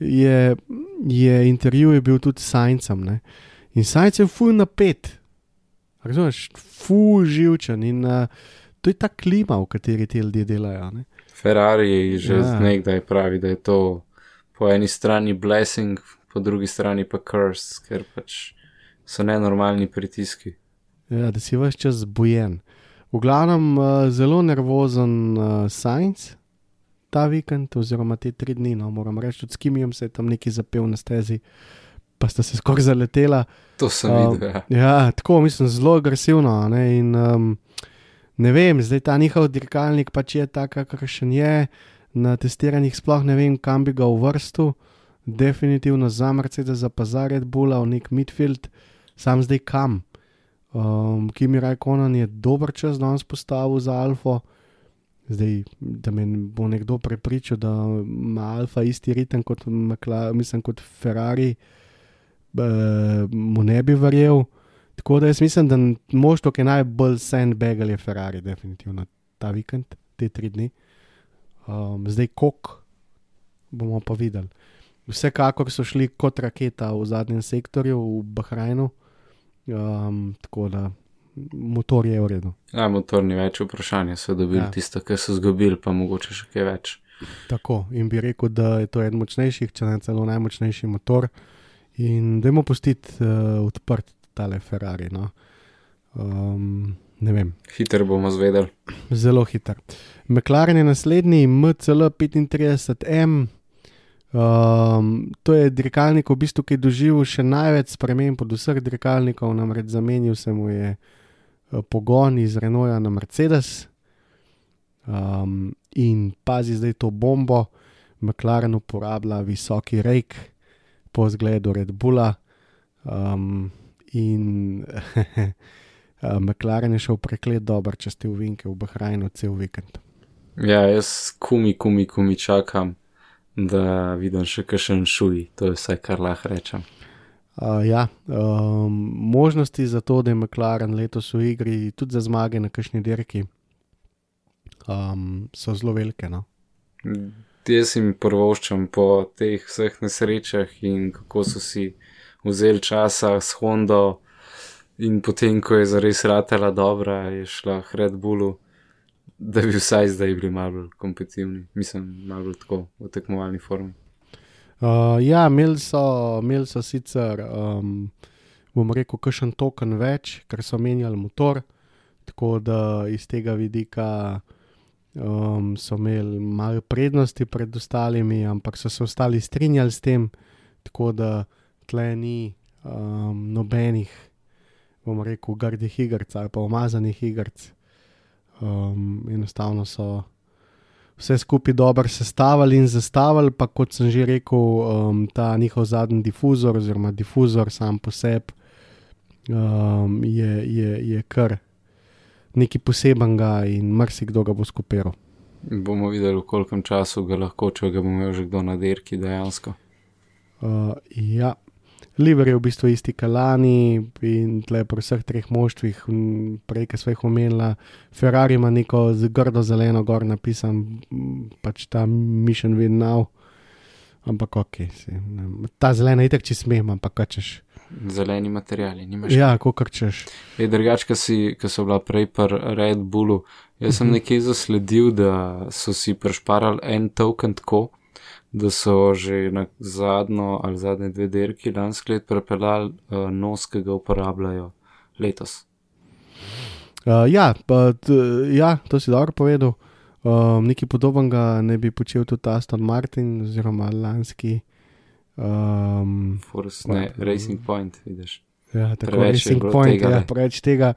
je, je intervju je bil tudi s Sajncem. ne. In Sajnc je full napet, razumeš, full živčen in uh, to je ta klima, v kateri ti ljudje delajo. Ne? Ferrari že Ja. nekdaj pravi, da je to po eni strani blessing, po drugi strani pa curse, ker pač so nenormalni pritiski. Ja, da si vse čas zbujen. V glavnem, uh, zelo nervozen uh, Sajnc ta vikend, oziroma te tri dni, no, moram reči, tudi s Kimijem se je tam nekaj zapel na stezi, pa sta se skoraj zaletela. To sem Um, videl. Ja. Ja, tako mislim, zelo agresivno. a Ne, in, um, ne vem, zdaj ta njihov dirkalnik pač je tak, kakršen je. Na testiranjih sploh ne vem, kam bi ga uvrstil. Definitivno za Mercedes, za pa za Red Bulla, v nek midfield, sam zdaj kam. Um, Kimi Rajkonan je dober čas danes postavil za Alfa. Zdaj, da me bo nekdo prepričal, da ima Alfa isti ritem kot, McLaren, mislim, kot Ferrari, eh, mu ne bi verjel. Tako da jaz mislim, da moštvo, ki je najbolj sandbagal, je Ferrari, definitivno ta vikend, te tri dni. Um, zdaj, kok bomo pa videli. Vsekakor so šli kot raketa v zadnjem sektorju, v Bahrajnu, um, tako da motor je v redu. ja, motor ni več vprašanje, so dobili Ja. tisto, kar so zgubili, pa mogoče še kaj več. Tako in bi rekel, da je to eden močnejših, če ne celo najmočnejši motor. In da jim pustiti uh, odprt tale Ferrari. No. Um, ne vem, Hiter bomo zvedeli. zelo hiter. McLaren je naslednji, MCL 35M. Um, to je dirkalnik, v bistvu, ki je doživel še največ sprememb od vseh dirkalnikov, namreč zamenil se mu je eh, pogon iz Renaulta na Mercedes. Um, in pazi zdaj to bombo, McLaren uporablja visoki rejk po zgledu Red Bulla. Um, in eh, McLaren je šel preklet dober, če ste v Vinke v Bahrajnu cel vikend. Ja, jaz kumi, kumi, kumi čakam, da vidim še kakšen šuj, to je vse, kar lahko rečem. Uh, ja, um, možnosti za to, da je McLaren letos v igri, tudi za zmage na kakšni dirki, um, so zelo velike. No? Jaz jim prvoščam po teh vseh nesrečah in kako so si vzeli časa s Hondo, in potem, ko je zares ratela dobra, je šla k Red Bullu, da bi vsaj zdaj bili malo kompetitivni, mislim, malo tako v tekmovalni formi. Uh, ja, imeli so, imeli so sicer, um, bom rekel, kakšen token več, ker so menjali motor, tako da iz tega vidika um, so imeli malo prednosti pred ostalimi, ampak so se ostali strinjali s tem, tako da tle ni um, nobenih, bom rekel, grdih igrc ali pa umazanih igrc. Um, enostavno so vse skupaj dobro sestavili in zastavili, pa kot sem že rekel, um, ta njihov zadnji difuzor, oziroma difuzor sam po sebi, um, je, je, je kar nekaj posebenega in marsikdo ga bo skupiral. Bomo videli, v kolkem času ga lahko, če ga bo imel že kdo na dirki dejansko. Uh, ja. Liver je v bistvu isti kalani in tle pri vseh treh moštvih, prej, ki smo jih omenila, Ferrari ima neko grdo zeleno gor napisan, pač ta Mission Now. Ampak ok, si, ne, ta zelena je tako, če smem, ampak kaj češ. Zeleni materiali, nimaš. Ja, ko kar češ. Je drugače, ki so bila prej pri Red Bullu. Jaz sem nekje zasledil, da so si prešparali en token tako, da so že na zadnjo ali zadnje dve dirki lansko let prepeljali uh, nos, ki ga uporabljajo letos. Uh, ja, pa, t, ja, to si dobro povedal. Um, nekaj podobnega ne bi počel tudi Aston Martin, oziroma lanski. Um, Force, ne, Racing Point, vidiš. Ja, tako Preveč Racing Point, tega, ja, preveč tega.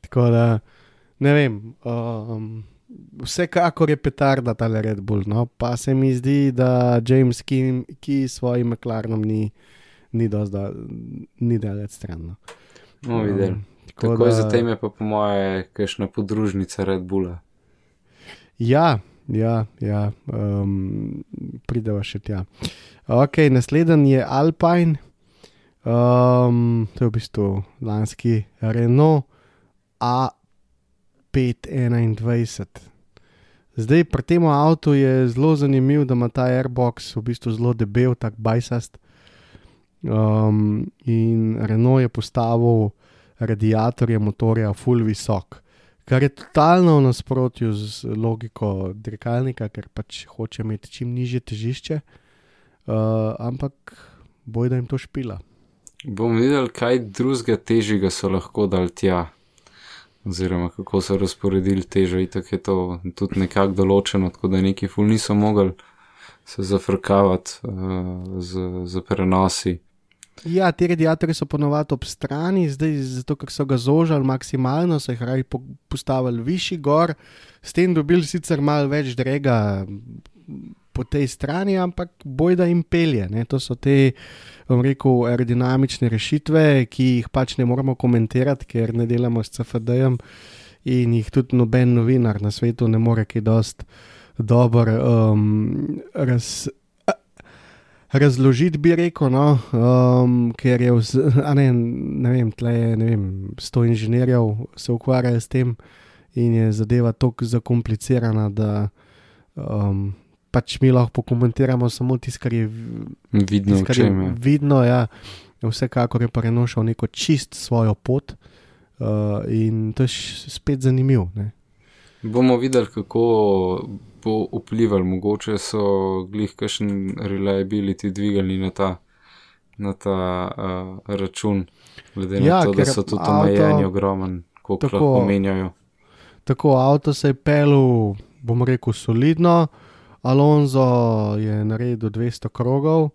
Tako da, ne vem, um, vsekakor je petarda ta Red Bull, no, pa se mi zdi, da James Kim, ki s svojim McLarenom ni, ni dosti da, ni daleč stran. No. No, videli. Um, Tako da- da... zatem je pa po moje kakšna podružnica Red Bulla. Ja, ja, ja um, prideva še tja. Ok, naslednji je Alpine, um, to je v bistvu lanski Renault A521. Zdaj pri tem avtu je zelo zanimivo, da ima ta airbox v bistvu zelo debel, tak bajsast. Um, in Renault je postavil radiatorje motorja full visok kar je totalno v nasprotju z logiko dirkalnika, ker pač hoče imeti čim nižje težišče, uh, ampak boj, da jim to špila. Bomo videli, kaj drugega težjega so lahko dal tja. Oziroma, kako so razporedili težo, itak je to tudi nekako določeno, tako da neki ful niso mogli se zafrkavati uh, z, z prenosi. Ja, ti radiatorji so ponovadi ob strani, zdaj zato, ker so ga zožali maksimalno, so jih po- postavili višji gor, s tem dobili sicer malo več drega po tej strani, ampak boj da jim pelje. Ne? To so te, bom rekel, aerodinamične rešitve, ki jih pač ne moremo komentirati, ker ne delamo s CFD-jem in jih tudi noben novinar na svetu ne more kaj dost dobro um, raz, razložiti, bi rekel, no, um, ker je, vz, ne, ne vem, tle je, ne vem, sto inženirjev se ukvarja s tem in je zadeva tako zakomplicirana, da um, pač mi lahko pokomentiramo samo tisto, kar je, Vidno, tisto, v kar je je. vidno. Ja. Vsekakor je pa prenošal neko čist svojo pot uh, in to je spet zanimivo. Bomo videli, kako bo vplival. Mogoče so glih kakšen reliability dvigali na ta, na ta uh, račun, glede na Ja, to, da so tudi omejeni ogromen koliko Tako. lahko menjajo. Tako, avto se je pelil, bom rekel, solidno. Alonso je naredil 200 krogov,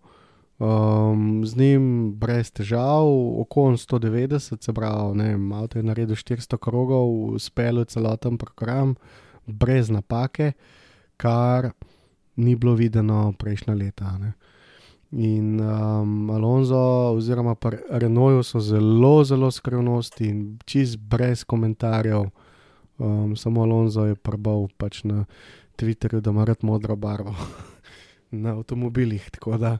um, z njim brez težav, okon 190, se pravi, ne, vem, avto je naredil 400 krogov, speljal celoten program, brez napake, kar ni bilo videno prejšnja leta. Ne. In um, Alonso, oziroma Renault, so zelo, zelo skrivnosti in čist brez komentarjev. Um, samo Alonso je prbal pač na Twitterju, da ima rad modro barvo na avtomobilih. Da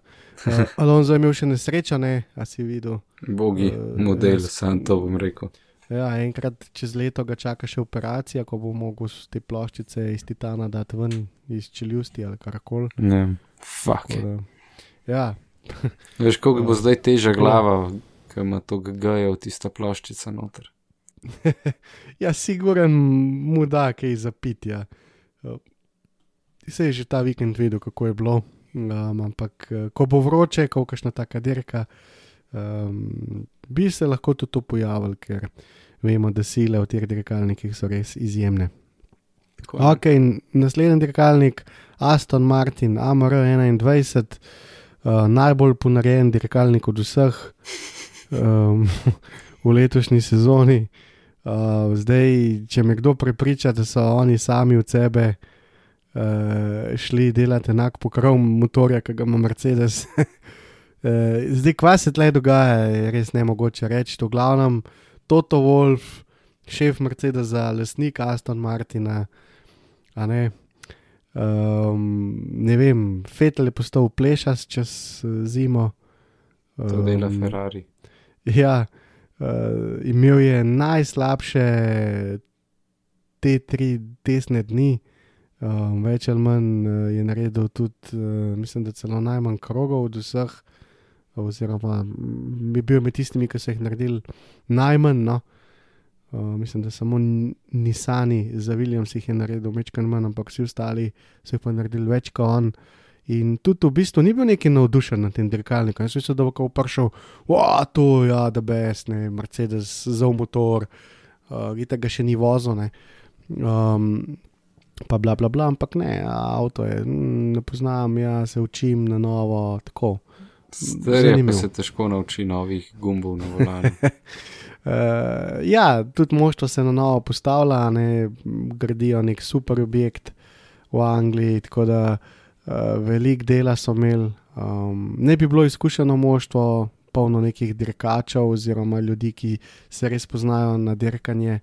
uh, Alonso je imel še nesrečo, ne, a si videl. Bogi Eh, model, res. sam to bom rekel. Ja, enkrat čez leto ga čaka še operacija, ko bo mogel s te ploščice iz titana dati ven iz čeljusti ali karkoli. Ne, fuck. Da, Ja, Veš, koliko bo Ja. zdaj teža glava, ki ima to GG-jev, tista ploščica noter. ja siguren mu da kaj za pitja. Se je že ta vikend videl, kako je bilo. Um, ampak, eh, ko bo vroče, ko kakšna taka dirka, um, bi se lahko tudi to pojavilo, ker vemo, da sile v teh dirkalnikih so res izjemne. Tako. Ok, in naslednji dirkalnik, Aston Martin, AMR21, uh, najbolj ponarejen dirkalnik od vseh um, v letošnji sezoni. Uh, zdaj, če me kdo prepriča, da so oni sami od sebe uh, šli delati enak pokrov motorja, ki ga ima Mercedes. Uh, zdaj, kva se tle dogaja, je res ne mogoče reči. V glavnem, Toto Wolf, šef Mercedesa, lastnik Aston Martina, ne. Um, ne vem, Fetel je postal plešas čez eh, zimo. To dela Um, Ferrari. Ja, uh, imel je najslabše te tri tesne dni, um, več ali manj uh, je naredil tudi, uh, mislim, da celo najmanj krogov od vseh, oziroma je bil med tistimi, ki so jih naredili najmanj. No. Uh, mislim, da samo Nisani za Williams jih je naredil večkrat manj, ampak vsi ostali so jih pa naredili več kot on. In tudi v bistvu ni bil neki navdušen nad tem dirkalnikom. Jaz mislim, da bo kao prišel, wow, to je, ja, da bes, ne, Mercedes za motor, uh, vidite, ga še ni vozil, ne. Um, pa bla bla bla, ampak ne, avto je, mm, ne poznam, ja se učim na novo, tako. Zdaj pa zanimivo. se težko nauči novih gumbov na volanu. Uh, ja, tudi moštvo se na novo postavlja, ne, gradijo nek super objekt v Angliji, tako da uh, veliko dela so imeli. Um, ne bi bilo izkušeno moštvo, polno nekih dirkačev oziroma ljudi, ki se res poznajo na dirkanje.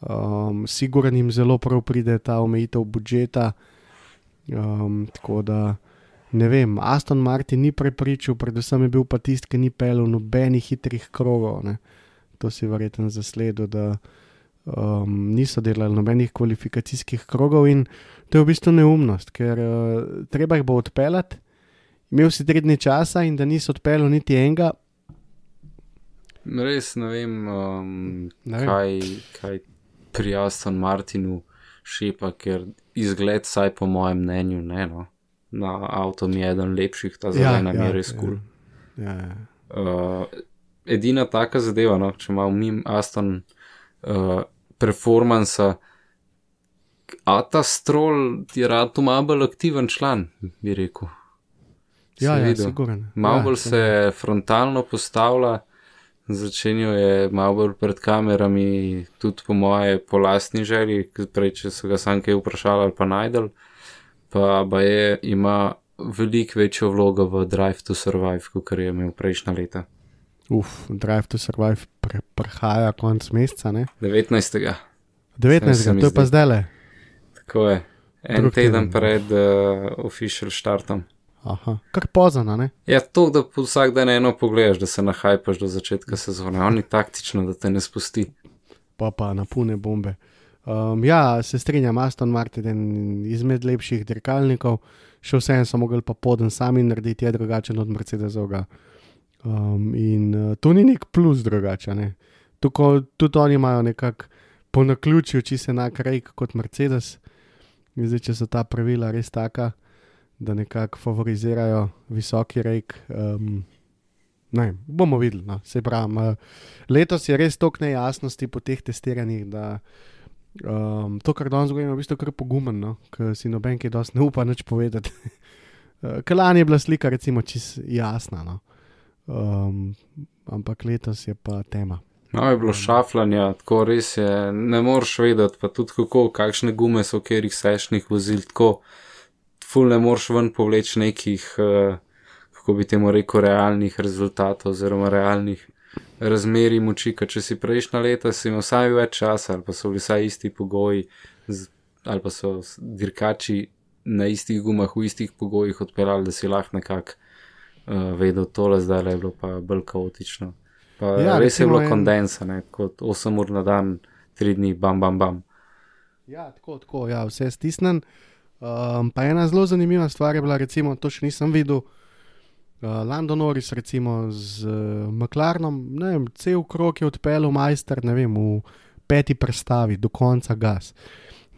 Um, Sigurno jim zelo prav pride ta omejitev budžeta. Um, tako da ne vem, Aston Martin ni prepričal, predvsem je bil pa tisti, ki ni pel nobenih hitrih krogov. Ne. To si verjetno zasledil, da um, niso delali nobenih kvalifikacijskih krogov in to je v bistvu neumnost, ker uh, treba jih bo odpeljati. Imel si tri dni časa in da nisi odpeljal niti enega. Res ne vem, um, Ne vem. kaj, kaj pri Aston Martinu šepa, ker izgled, saj po mojem mnenju, ne. No. Na avtu mi je eden lepših, ta zelena ja, mi je res kul. Cool. Ja, ja. Uh, edina taka zadeva, no, če ima mim Aston uh, performansa, a ta strol je rad tu malo bolj aktiven član, bi rekel. Si Ja, ja, siguren. Malo Ja, bolj se frontalno postavlja, začenjal je malo bolj pred kamerami, tudi po moje, po lastni želji, prej, če so ga sam kaj vprašali ali pa najdel, pa, pa je, ima veliko večjo vlogo v Drive to Survive, kot je imel prejšnja leta. Uf, Drive to Survive pre, prehaja konc meseca, ne? 19. 19. se to je pa zdaj le. Tako je. En Drug teden teden. pred uh, official startom. Aha, kar pozno, ne? Ja, to, da vsak dan eno pogledaš, da se nahajpaš do začetka sezone. On je taktično, da te ne spusti. pa pa na pune bombe. Um, ja, se strinjam, Aston Martin je eden izmed lepših dirkalnikov, še vsem so mogli pa poden sami narediti, je drugačen od Mercedesovega. Um, in uh, to ni nek plus drugače. Ne? Tuko, tudi oni imajo nekako po naključju, se enak rejk kot Mercedes. In Zdaj, če so ta pravila res taka, da nekako favorizirajo visoki rejk, um, ne, bomo videli. No. Se pravi, uh, letos je res toliko nejasnosti po teh testiranjih, da um, to, kar danes govorimo, je v bistvu kar pogumen, no, ker si noben, ki dosti ne upa nič povedati. Uh, Kalani je bila slika, recimo, čist jasna, no. um, ampak letos je pa tema. No, je bilo šafljanja, tako res je, ne moreš vedeti, pa tudi kako, kakšne gume so v katerih sešnih vozil, tako ful ne moreš ven povleči nekih, uh, kako bi temu rekel, realnih rezultatov oziroma realnih razmerij moči, ker če si prejšnja leta, si imel vsaj več časa ali pa so bili vsaj isti pogoji, ali pa so dirkači na istih gumah v istih pogojih odpeljali, da si lahko nekako uh, vedel tole, zdaj je bilo pa bolj kaotično. Pa Ja, res je bilo en- kondensa, ne, kot 8 ur na dan, 3 dni, bam, bam, bam. Ja, tako, tako, ja, vse stisnen. Um, pa ena zelo zanimiva stvar je bila, recimo, to še nisem videl. Uh, Lando Norris, recimo z uh, McLarenom, ne vem, cel krok je odpeljal majster, ne vem, v peti prestavi, do konca gas.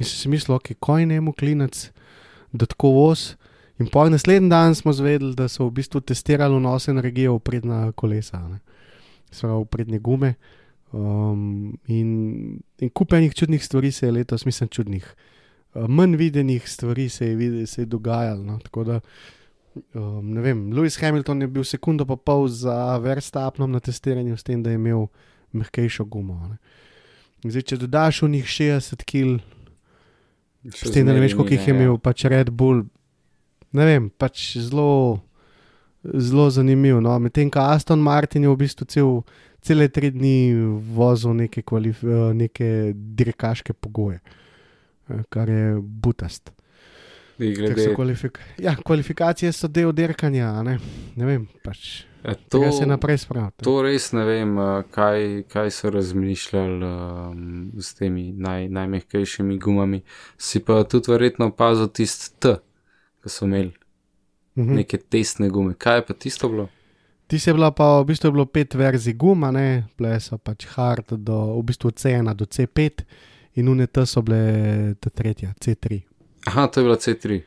In si mislil, ok, kaj ne mu klinec, da tako voz. In po naslednji dan smo zvedeli, da so v bistvu testirali vnos energije v prednja kolesa, pravi v prednje gume. Um, in in kupenih čudnih stvari se je letos, mislim, čudnih. Uh, manj videnih stvari se je, vide, se je dogajalo. No? Tako da, um, ne vem, Lewis Hamilton je bil sekundo pa pol za Verstapnom na testiranju, s tem, da je imel mehkejšo gumo. Ne? Zdaj, če dodaš v njih 60 kg, s tem, da ne veš, koliko jih je imel, pač Red Bull, ne vem, pač zelo, zelo zanimiv. No? Medtem ko Aston Martin je v bistvu cel, cele tri dni vozil neke, kvalif, neke dirkaške pogoje, eh, kar je butast. Glede, So kvalifik ja, kvalifikacije so del dirkanja, a ne, ne vem, pač. Ja, To to, se naprej spravlja. to res ne vem, uh, kaj, kaj so razmišljali um, s temi naj, najmehkejšimi gumami. Si pa tudi verjetno opazil tisti T, ki so imeli Mhm. neke testne gume. Kaj je pa tisto bilo? Ti je bila pa, v bistvu bilo pet verzij guma, ne, bile so pač hard do, v bistvu C1 do C5 in UNT so bile ta tretja, C3. Aha, to je bila C3.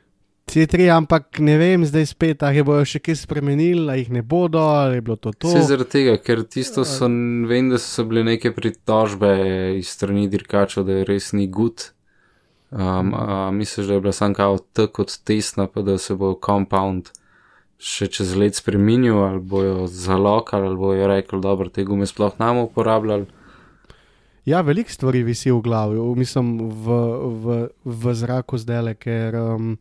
C3, ampak ne vem, zdaj spet, ali bojo še kaj spremenili, ali jih ne bodo, ali je bilo to to. Vse zaradi tega, ker tisto so, vem, da so bile neke pritožbe iz strani dirkačev, da je res ni gud. Um, misliš, da je bila sam kao T kot testna, pa da se bo compound še čez let spremenil, ali bojo zalokali, ali bojo rekli, dobro, te gume sploh nam uporabljali. Ja, veliko stvari visi v glavi, mislim, v, v, v zraku zdaj, ker um,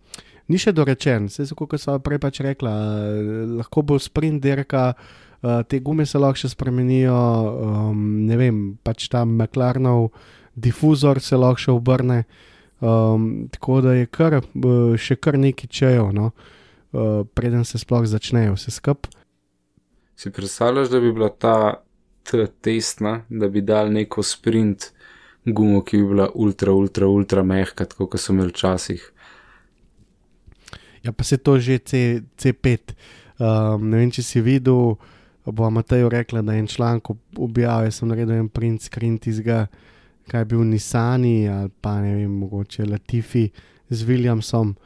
ni še dorečen. Vse so, kot so prej pač rekla, eh, lahko bo sprint dirka, uh, te gume se lahko še spremenijo, um, ne vem, pač tam McLarenov difuzor se lahko še obrne. Um, tako da je kar, eh, še kar nekaj čejo, no, uh, preden se sploh začnejo vse skupaj. Si predstavljaš, da bi bila ta T testna, da bi dal neko sprint gumo, ki bi bila ultra, ultra, ultra mehka, tako kot so imeli včasih. Ja, pa se to že C, C5. Um, ne vem, če si videl, bo Matejo rekla, da je en članek objavil, jaz sem naredil en print screen tizga, kaj je bil Nisani ali pa ne vem, mogoče Latifi z Williamsom,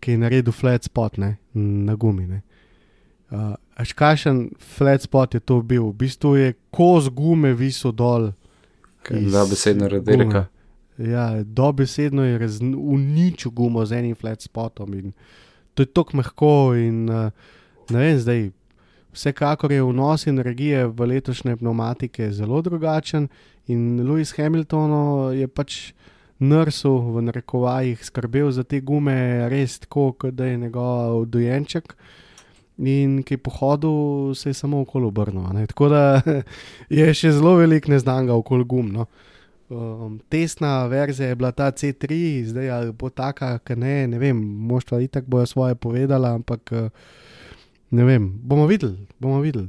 ki je naredil flat spot ne, na gumi. Ne. Uh, Až kašen flat spot je to bil, v bistvu je koz gume visel dol. iz Da, besedno radirka. Ja, dobesedno je razn- uničil gumo z enim flat spotom in to je tako mehko. In, uh, ne vem, zdaj, vsekakor je vnos energije v letošnje pneumatike zelo drugačen in Lewis Hamilton je pač nrsu v narekovajih skrbel za te gume res tako, kot da je njegov dojenček. In ki je pohodil, se je samo okoli obrnil. Tako da je še zelo velik neznanga okoli gum. No. Um, testna verzija je bila ta C3, zdaj ali bo taka, ki ne, ne vem, moštva itak bojo svoje povedala, ampak eh, ne vem, bomo videli, bomo videli.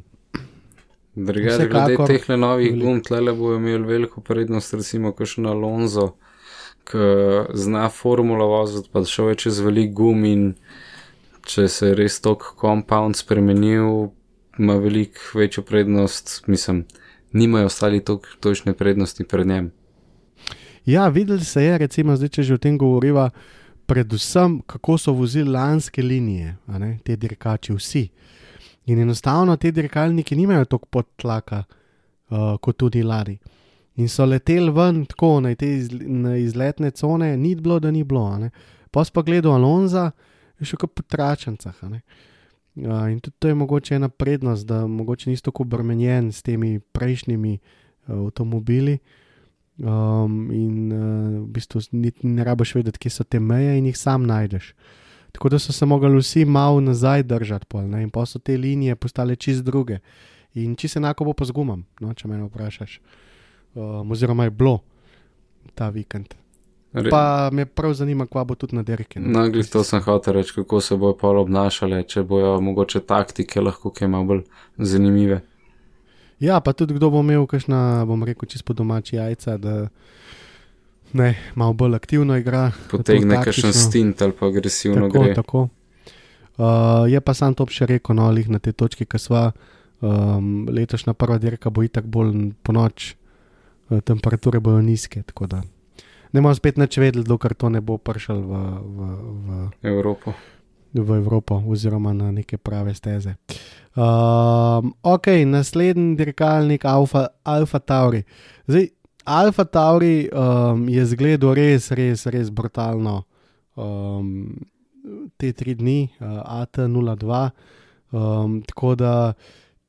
Drugače, glede teh novih gum, tle bojo imeli veliko prednost, recimo, kot še na Alonso, ki zna formulo voziti, pa šel je čez velik gum in če se je res tok compound spremenil, ima veliko večjo prednost, mislim, nimajo ostali tok- točne prednosti pred njem. Ja, videli se je, recimo, zdaj, če že o tem govoriva, predvsem kako so vozili lanske linije, ne, te dirkači, vsi. In enostavno ti dirkalniki nimajo toliko podtlaka uh, kot tudi lani. In so leteli ven tako na te iz, na izletne cone, ni bilo, da ni bilo. Pa si pa gledal Alonza, je še kot po ne. Uh, in tudi to je mogoče ena prednost, da mogoče nisi tako obremenjen s temi prejšnjimi uh, avtomobili. Um, in uh, v bistvu niti ne rabiš vedeti, kje so te meje, in jih sam najdeš. Tako da so se mogli vsi malo nazaj držati, pol, ne, in pa so te linije postale čist druge. In se enako bo pa z gumam, no, če me vprašaš. Um, oziroma je bilo ta vikend. Re, Pa me prav zanima, kva bo tudi na derke. No, glih to sem hotel reči, kako se bojo pol obnašale, če bojo mogoče taktike lahko kaj malo bolj zanimive. Ja, pa tudi kdo bo imel, kakšna, bom rekel, čisto domači jajca, da ne, malo bolj aktivno igra. Potegne kakšen stint ali pa agresivno Tako, gre. tako. Uh, je pa sam to še rekel, no, lih na tej točki, ki sva. Um, letošnja prva dirka bo itak bolj po noč, uh, temperature bojo nizke, tako da ne bomo spet nič vedeli, dokler to ne bo prišel v, v, v, Evropo. v Evropo oziroma na neke prave steze. Um, ok, naslednji dirkalnik Alfa, Alfa Tauri. Zdaj, Alfa Tauri um, je zgledal res, res, res brutalno um, te tri dni, uh, AT02. Um, tako da,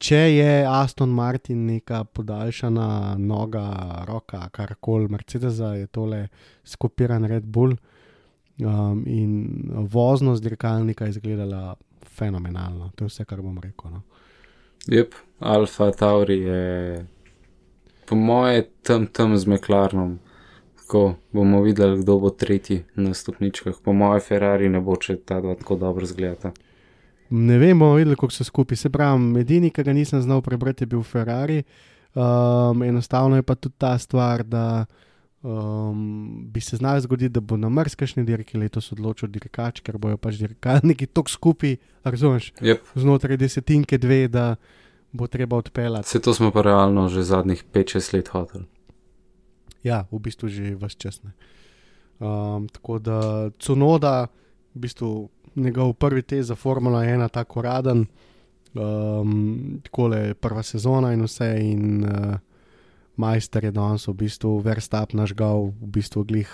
če je Aston Martin neka podaljšana noga, roka, karkoli, Mercedesa je tole skopiran Red Bull. Um, in voznost dirkalnika je izgledala fenomenalno, to je vse, kar bom rekel. No. Jep, Alfa Tauri je po moje tam tam z Meklarnom. Tako bomo videli, kdo bo tretji na stopničkah. Po moje Ferrari ne bo, če ta dva tako dobro zgleda. Ne vem, bomo videli, kako se skupaj. Se pravi, edini, ki ga nisem znal prebrati, je bil Ferrari. Um, enostavno je pa tudi ta stvar, da um, bi se znalo zgoditi, da bo na mrzkašni dirki letos odločil dirkač, ker bojo pač dirkalniki tako skupaj, razumeš, Jep, znotraj desetinke dve, da bo treba odpeljati. vse to smo pa realno že zadnjih 5-6 let hotel. Ja, v bistvu že vse čas. ne. Um, tako da Cunoda, v bistvu njegov prvi test za Formula 1, tako raden, um, tako je prva sezona in vse. In uh, majster je danes v bistvu Verstap nažgal, v bistvu glih,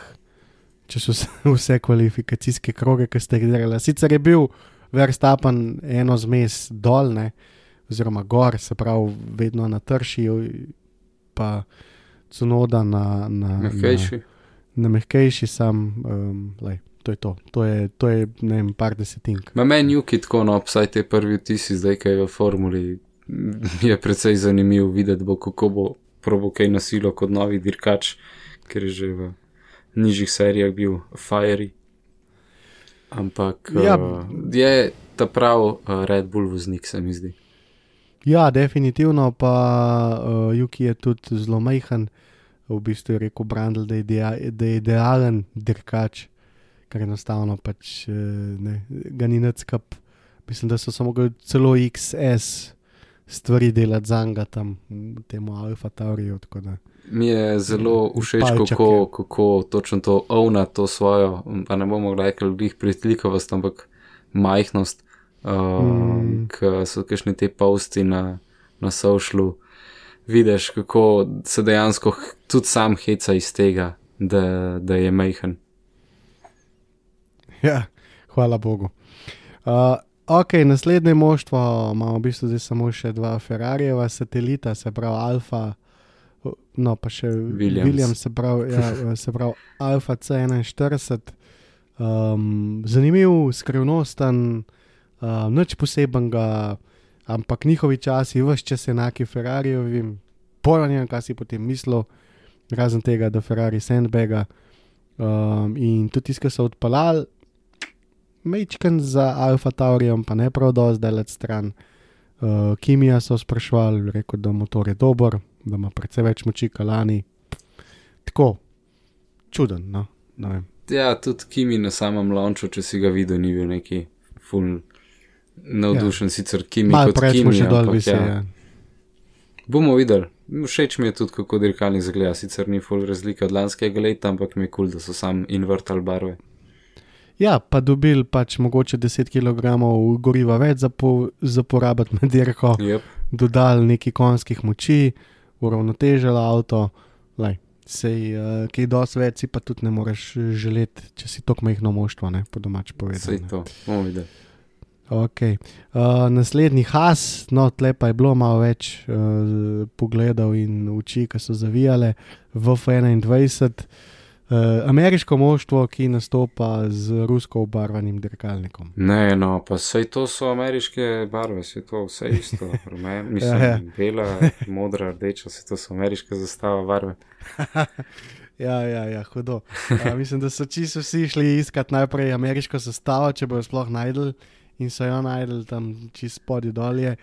če so se vse kvalifikacijske kroge, ki ste jih delali. Sicer je bil Verstapen eno zmes dol, ne, oziroma gor, se pravi, vedno na tršiju, pa Cunoda na, na, na, Mehkejši. na mehkejši, sam, um, lej, to je to. To je, to je ne vem, par desetink. Ma meni Juki tako, no, vsaj te prvi vtisi, zdaj kaj v formuli, je precej zanimivo videti, bo, kako bo probo kaj nasilo kot novi dirkač, ker je že v nižjih serijah bil Fiery. Ampak Ja. uh, je ta prav uh, Red Bull voznik, se mi zdi. Ja, definitivno pa uh, Juki je tudi zelo majhen. V bistvu je rekel Brandl, da je, idea, da je idealen dirkač, ker enostavno pač eh, ne, ga ni nad skup. Mislim, da so samo celo XS stvari delati za njega tam, temu Alfa Tauriju. da. Mi je zelo všeč, Palček kako, kako točno to ovna to svojo, pa ne bomo rekli, glih pritlikovost, ampak majhnost, uh, Mm. ki so kakšni te posti na, na socialu. Vidiš, kako se dejansko tudi sam heca iz tega, da, da je majhen. Ja, hvala Bogu. Uh, ok, naslednje moštvo imamo v bistvu zdaj samo še dva Ferrarijeva satelita, se pravi Alfa, no pa še Williams. William, se pravi, ja, se pravi Alfa C41. Um, zanimiv, skrivnosten, uh, nič posebenega, ampak njihovi časi, vse čas enaki Ferrarijevim, pojma, kaj si potem mislil, razen tega, da Ferrari sandbaga. Um, in tudi tisti, ki so odpeljali, mečken za Alfa Taurijem, pa ne prav dosti daleč stran. Uh, Kimija so sprašvali, rekel, da motor je dober, da ima precej več moči, kalani. Tako, čuden, no. vem. Ja, tudi Kimi na samem launchu, če si ga videl, ni bil neki full navdušen, ja. sicer Kimi Malo kot mu Kimi. še dol ampak visi. ja. Ja. Bomo videli. Všeč mi je tudi, kako dirkalnik zgleda. Sicer ni full razlika od lanskega leta, ampak mi je kul, cool, da so sam invertal barve. Ja, pa dobil pač mogoče 10 kg goriva več za, po, za porabiti med dirko, Yep. dodal nekaj konjskih moči, uravnotežil avto, lej. Sej, uh, kaj dosti več si pa tudi ne moreš želeti, če si tako majhno moštvo, ne po domač povedano. to, bomo videli. Okay. Uh, naslednji has, no, tle pa je bilo malo več uh, pogledov in oči, ki so zavijale v F21. Uh, ameriško moštvo, ki nastopa z rusko obarvanim dirkalnikom. Ne, no, pa vse to so ameriške barve, vse to vse isto. Rumen, mislim, Ja, ja. bela, modra, rdeča, vse to so ameriške zastava barve. Ja, ja, ja hudo. Uh, mislim, da so čisto vsi šli iskat najprej ameriško sestavo, če bojo sploh najdel in so jo najdel tam čist spodaj dolje.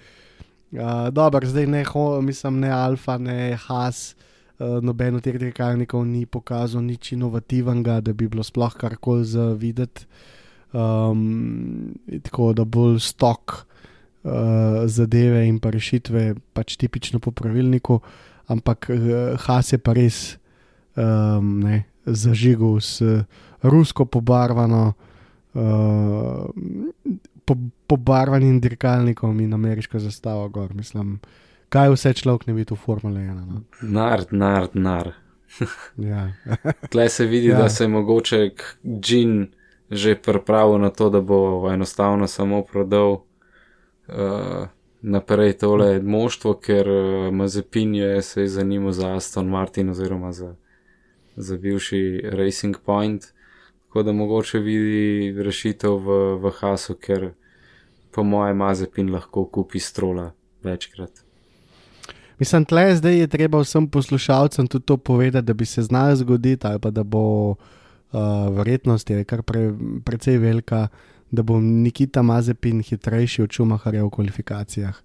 Uh, Dobro, zdaj ne, ho, mislim, ne Alfa, ne Has, uh, noben od teh dirkalnikov ni pokazal nič inovativnega, da bi bilo sploh karkoli za videti. Um, tako da bolj stok uh, zadeve in pa rešitve, pač tipično po pravilniku, ampak uh, Has je pa res um, ne, zažigal s rusko pobarvano, uh, po, pobarvanim dirkalnikom in ameriško zastavo gor. Mislim, kaj vse človek ne vidi v Formule 1. No? Nard, nard, nard. Ja. Tle se vidi, Ja. da se je mogoče Džin že pripravil na to, da bo enostavno samo prodal uh, naprej tole moštvo, ker uh, Mazepin je se je zanimal za Aston Martin oziroma za, za bivši Racing Point. Tako da mogoče vidi rešitev v, v Hasu, ker po mojem Mazepin lahko kupi strola večkrat. Mislim, tle zdaj je treba vsem poslušalcem tudi to povedati, da bi se znalo zgoditi, ali pa da bo uh, verjetnost je kar pre, precej velika, da bo Nikita Mazepin hitrejši od Šumaharja v kvalifikacijah.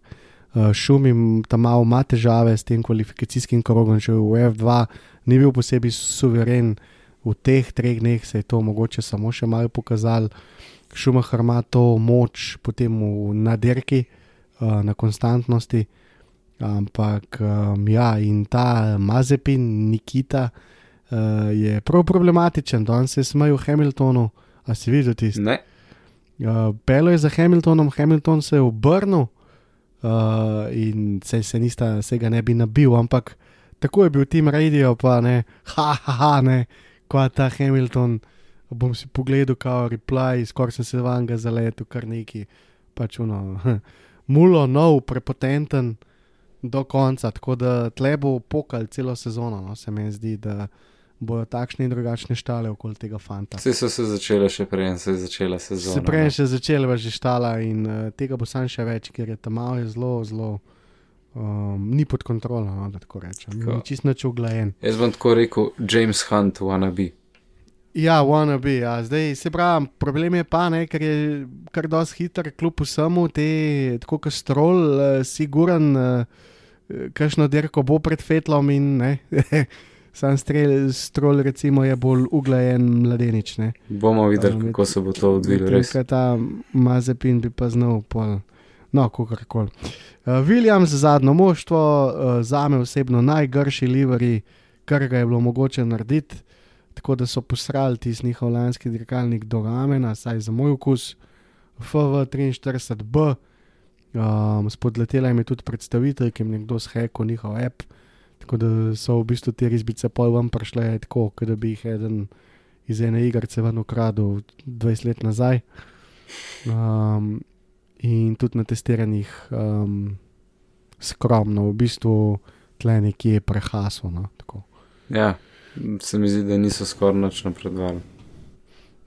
Uh, Šumim tam malo ima težave s tem kvalifikacijskim krogom, že v F2 ni bil posebej suveren, v teh treh dneh se je to mogoče samo še malo pokazalo. Šumahar ima to moč potem v nadirki, uh, na konstantnosti. Ampak um, ja, in ta Mazepin, Nikita, uh, je prav problematičen. Danes se je smejal Hamiltonu, a si videl tisto. Ne, Uh, Pelo je za Hamiltonom, Hamilton se je obrnil uh, in se, se, nista, se ga ne bi nabil, ampak tako je bil tim radio, pa ne, ha, ha, ha ne, ko ta Hamilton. Bom si pogledal, kao reply, skoraj sem se van ga zaletel, kar neki, pač uno, mulo, nov, prepotenten do konca, tako da tle bo pokal celo sezono, no, se mi zdi, da bojo takšne in drugačne štale okoli tega fanta. vse so se začele še prej, se je začela sezona. Se prej no. še začela že štala in uh, tega bo sam še več, ker je tam malo je zelo, zelo. Um, ni pod kontrolo, no, da tako rečem. Tako. Ni čist nič uglajen. Jaz bom tako rekel, James Hunt, wannabe. Ja, wanna be. Ja. Zdaj se pravi, problem je pa, ne, ker je kar dosti hiter, kljub vsemu, te, tako kot strol, uh, siguran, uh, kakšno dirko bo pred fetlom in ne. Sam strel, strol, recimo, je bolj uglajen mladenič. Ne. Bomo videli, Um, kako se bo to odvilo. Res. ko Ta Mazepin bi pa znal pol. No, kako koli. Uh, Williams, zadnjo moštvo, uh, za me osebno najgrši livery, kar ga je bilo mogoče narediti. Tako da so posrali tisti njihov lanski dirkalnik do ramena, saj za moj okus, FV43B. Um, spodletela jim je tudi predstavitev, ki jim je nekdo zhekal njihov app. Tako da so v bistvu te risbice pol vam prišle tako, kot da bi jih eden iz ene igrice ven ukradel 20 let nazaj. Um, in tudi na testiranjih um, skromno, v bistvu tle nekje prehasno. No. Ja, se mi zdi, da niso skoraj nič napredovali.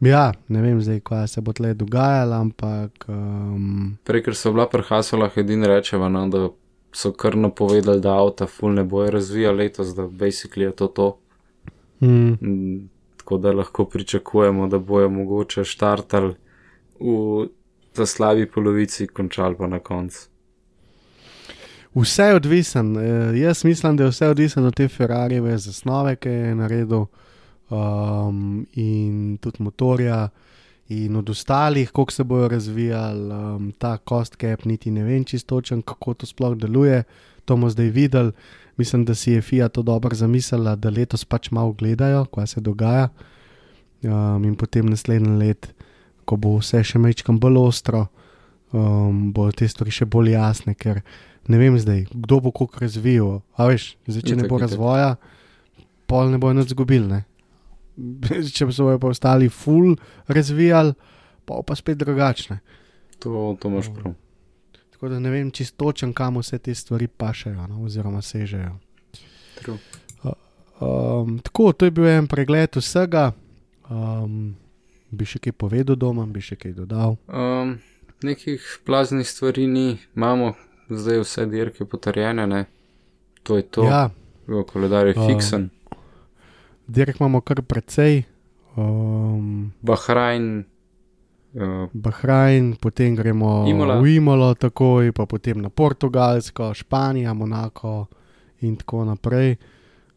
ja, ne vem zdaj, kaj se bo tle dogajalo, ampak um, Prej, ker so bila pri Hasolah edini rečeva, no, da so kar napovedali, da avta ful ne bojo razvijali letos, da basically je to to. mm, Mm, Tako da lahko pričakujemo, da bojo mogoče štartali v ta slabi polovici, končali pa na koncu. Vse je odvisen. Eh, jaz mislim, da je vse odvisno od te Ferrarijeve zasnove, ki je naredil, um, in tudi motorja, in od ostalih, kako se bodo razvijali. Um, ta cost cap, niti ne vem čistočen, kako to sploh deluje. To bomo zdaj videli. Mislim, da si je Fiat to dobro zamislila, da letos pač malo gledajo, kaj se dogaja. Um, in potem naslednji let ko bo vse še bolj ostro, um, bodo te stvari še bolj jasne, ker ne vem zdaj, kdo bo koliko razvijal. A veš, zdaj, če ne Itak, bo itak. razvoja, pol ne bojo nič zgubili. Ne? če so bojo pa ostali full razvijali, pa bo pa spet drugačne. To, to imaš prav. Tako da ne vem čistočen, kam vse te stvari pašejo, no, oziroma sežejo. True. Um, tako, to je bil en pregled vsega. Um, bi še kaj povedal doma, bi še kaj dodal. Um, nekih plaznih stvari ni, imamo zdaj vse dirke potrjene, ne? to je to. Ja, koledar je Um, fiksen. dirk imamo kar precej. Um, Bahrajn, uh, Bahrajn, potem gremo Imola. v Imolo, takoj, pa potem na Portugalsko, Španija, Monako in tako naprej.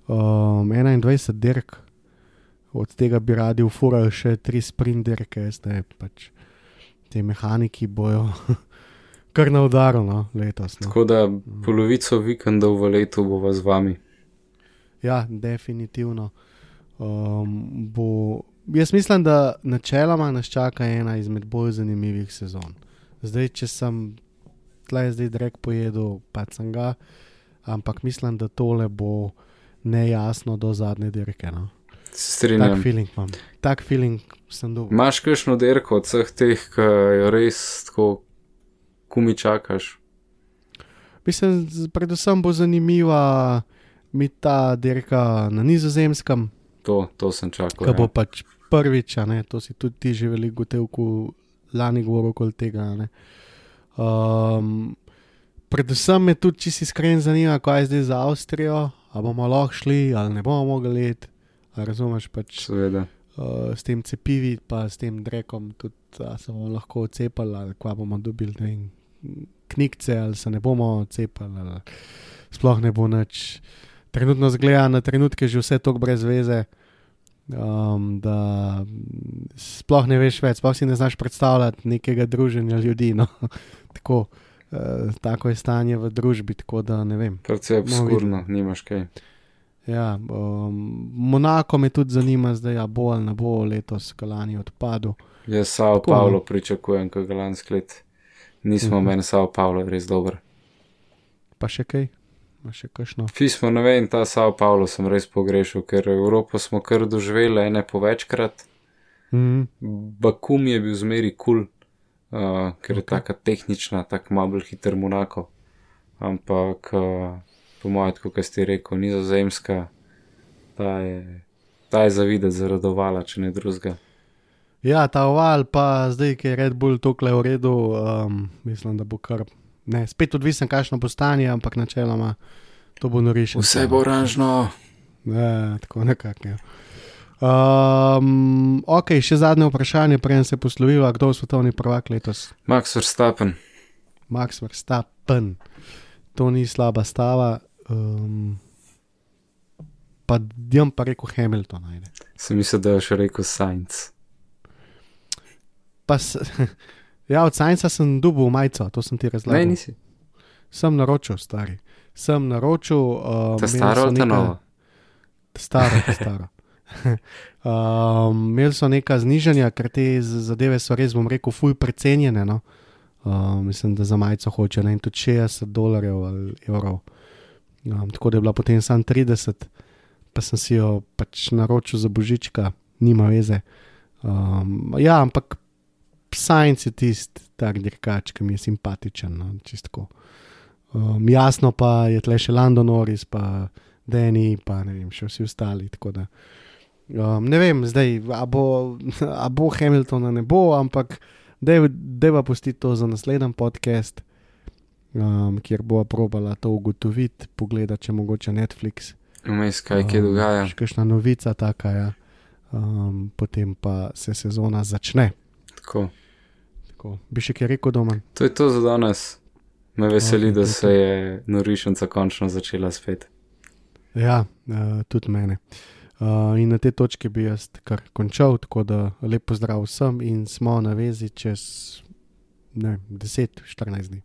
Um, 21 dirk, od tega bi radi ufurali še tri sprint dirke, zdaj pač te mehaniki bojo kar na udaru no, letos. No. tako da polovico vikendov v letu bova z vami. Ja, definitivno. Um, bo, jaz mislim, da načeloma nas čaka ena izmed bolj zanimivih sezon. Zdaj, če sem tleh zdaj direkt pojedel, pa sem ga, ampak mislim, da tole bo nejasno do zadnje dirke. No. Se Tak strinjam. feeling imam, tak feeling sem dobil. Imaš kakšno dirko od vseh teh, ki jo res tako kumi čakaš? Mislim, predvsem bo zanimiva mi ta dirka na nizozemskem, To, to sem čakal. ki bo Ja. pač prvič, ne, to si tudi ti že veliko gotevku lani govoril okoli tega. ne. Um, predvsem me tudi, če si iskren, zanima, kaj je zdaj za Avstrijo, ali bomo lahko šli, ali ne bomo mogli let. Razumeš pač Seveda. uh, s tem cepivi, pa s tem drekom, tudi a se bomo lahko cepili, ali kva bomo dobili, knjigce, ali se ne bomo cepili, ali sploh ne bo nič. Trenutno zgleda na trenutke že vse tako brez veze, um, da sploh ne veš več, sploh si ne znaš predstavljati nekega druženja ljudi. No. tako, uh, tako je stanje v družbi, tako da ne vem. Predvsej Bomo obskurno, nimaš kaj. Ja, um, Monako me tudi zanima, zdaj a bo ali ne bo letos, kalani odpadel. Jaz Sao Tako, no. Paulo pričakujem, ko ga lansko let nismo, Mhm. meni Sao Paulo je res dober. Pa še kaj, Ma še kakšno. Pismo, ne vem, ta Sao Paulo sem res pogrešal, ker Evropo smo kar doživeli ene po večkrat. Mm, Bakum je bil zmeri kul, cool, uh, ker je Ok. taka tehnična, tako malo bolj hiter Monako. Ampak, uh, po mojem, kot ste rekel, nizozemska, ta je, ta je zavideti zaradovala, če ne drugega. Ja, ta oval, pa zdaj, ki je Red Bull tukaj v redu, um, mislim, da bo kar. Ne, spet odvisen, kakšno bo stanje, ampak načeloma to bo norišče. Vse bo oranžno. Ja, tako nekako. Ja. Um, ok, še zadnje vprašanje, preden se posloviva, kdo je svetovni prvak letos? Max Verstappen, Max Verstappen. To ni slaba stava. Um, pa jim pa rekel Hamilton. Ajde. sem mislil, da je še rekel Sainz. Pa s, ja, od Sajnca sem dubil majico, to sem ti Ne, razlagal. nisi. Sem naročil, stari. Sem naročil. Um, Ta staro ali ta nova? Staro, ta staro. um, imeli so neka znižanja, ker te zadeve so res, bom rekel, fuj precenjene. No? Um, mislim, da za majico hoče ne in tudi 60 dolarjev ali evrov. Um, tako da je bila potem sam 30, pa sem si jo pač naročil za božička, nima veze. Um, ja, ampak Science je tisti, tak dirkač, ki mi je simpatičen. No? čistko. Um, jasno pa je tle še Lando Norris, pa Deni, pa ne vem, še vsi ostali. da, Um, ne vem, zdaj, a bo, a bo Hamiltona ne bo, ampak deva pustiti to za naslednji podcast, um, kjer bo probala to ugotoviti, pogledati, če mogoče Netflix. Vmes kaj, Um, dogaja. Še kakšna novica, taka, ja. um, potem pa se sezona začne. Tako. Tako. Bi še kaj rekel doma? To je to za danes. Me veseli, Ok, da se je norišnica končno začela spet. Ja, uh, tudi mene. Uh, in na tej točki bi jaz kar končal, tako da lepo zdrav vsem in smo na vezi čez ne, vem, 10-14 dni.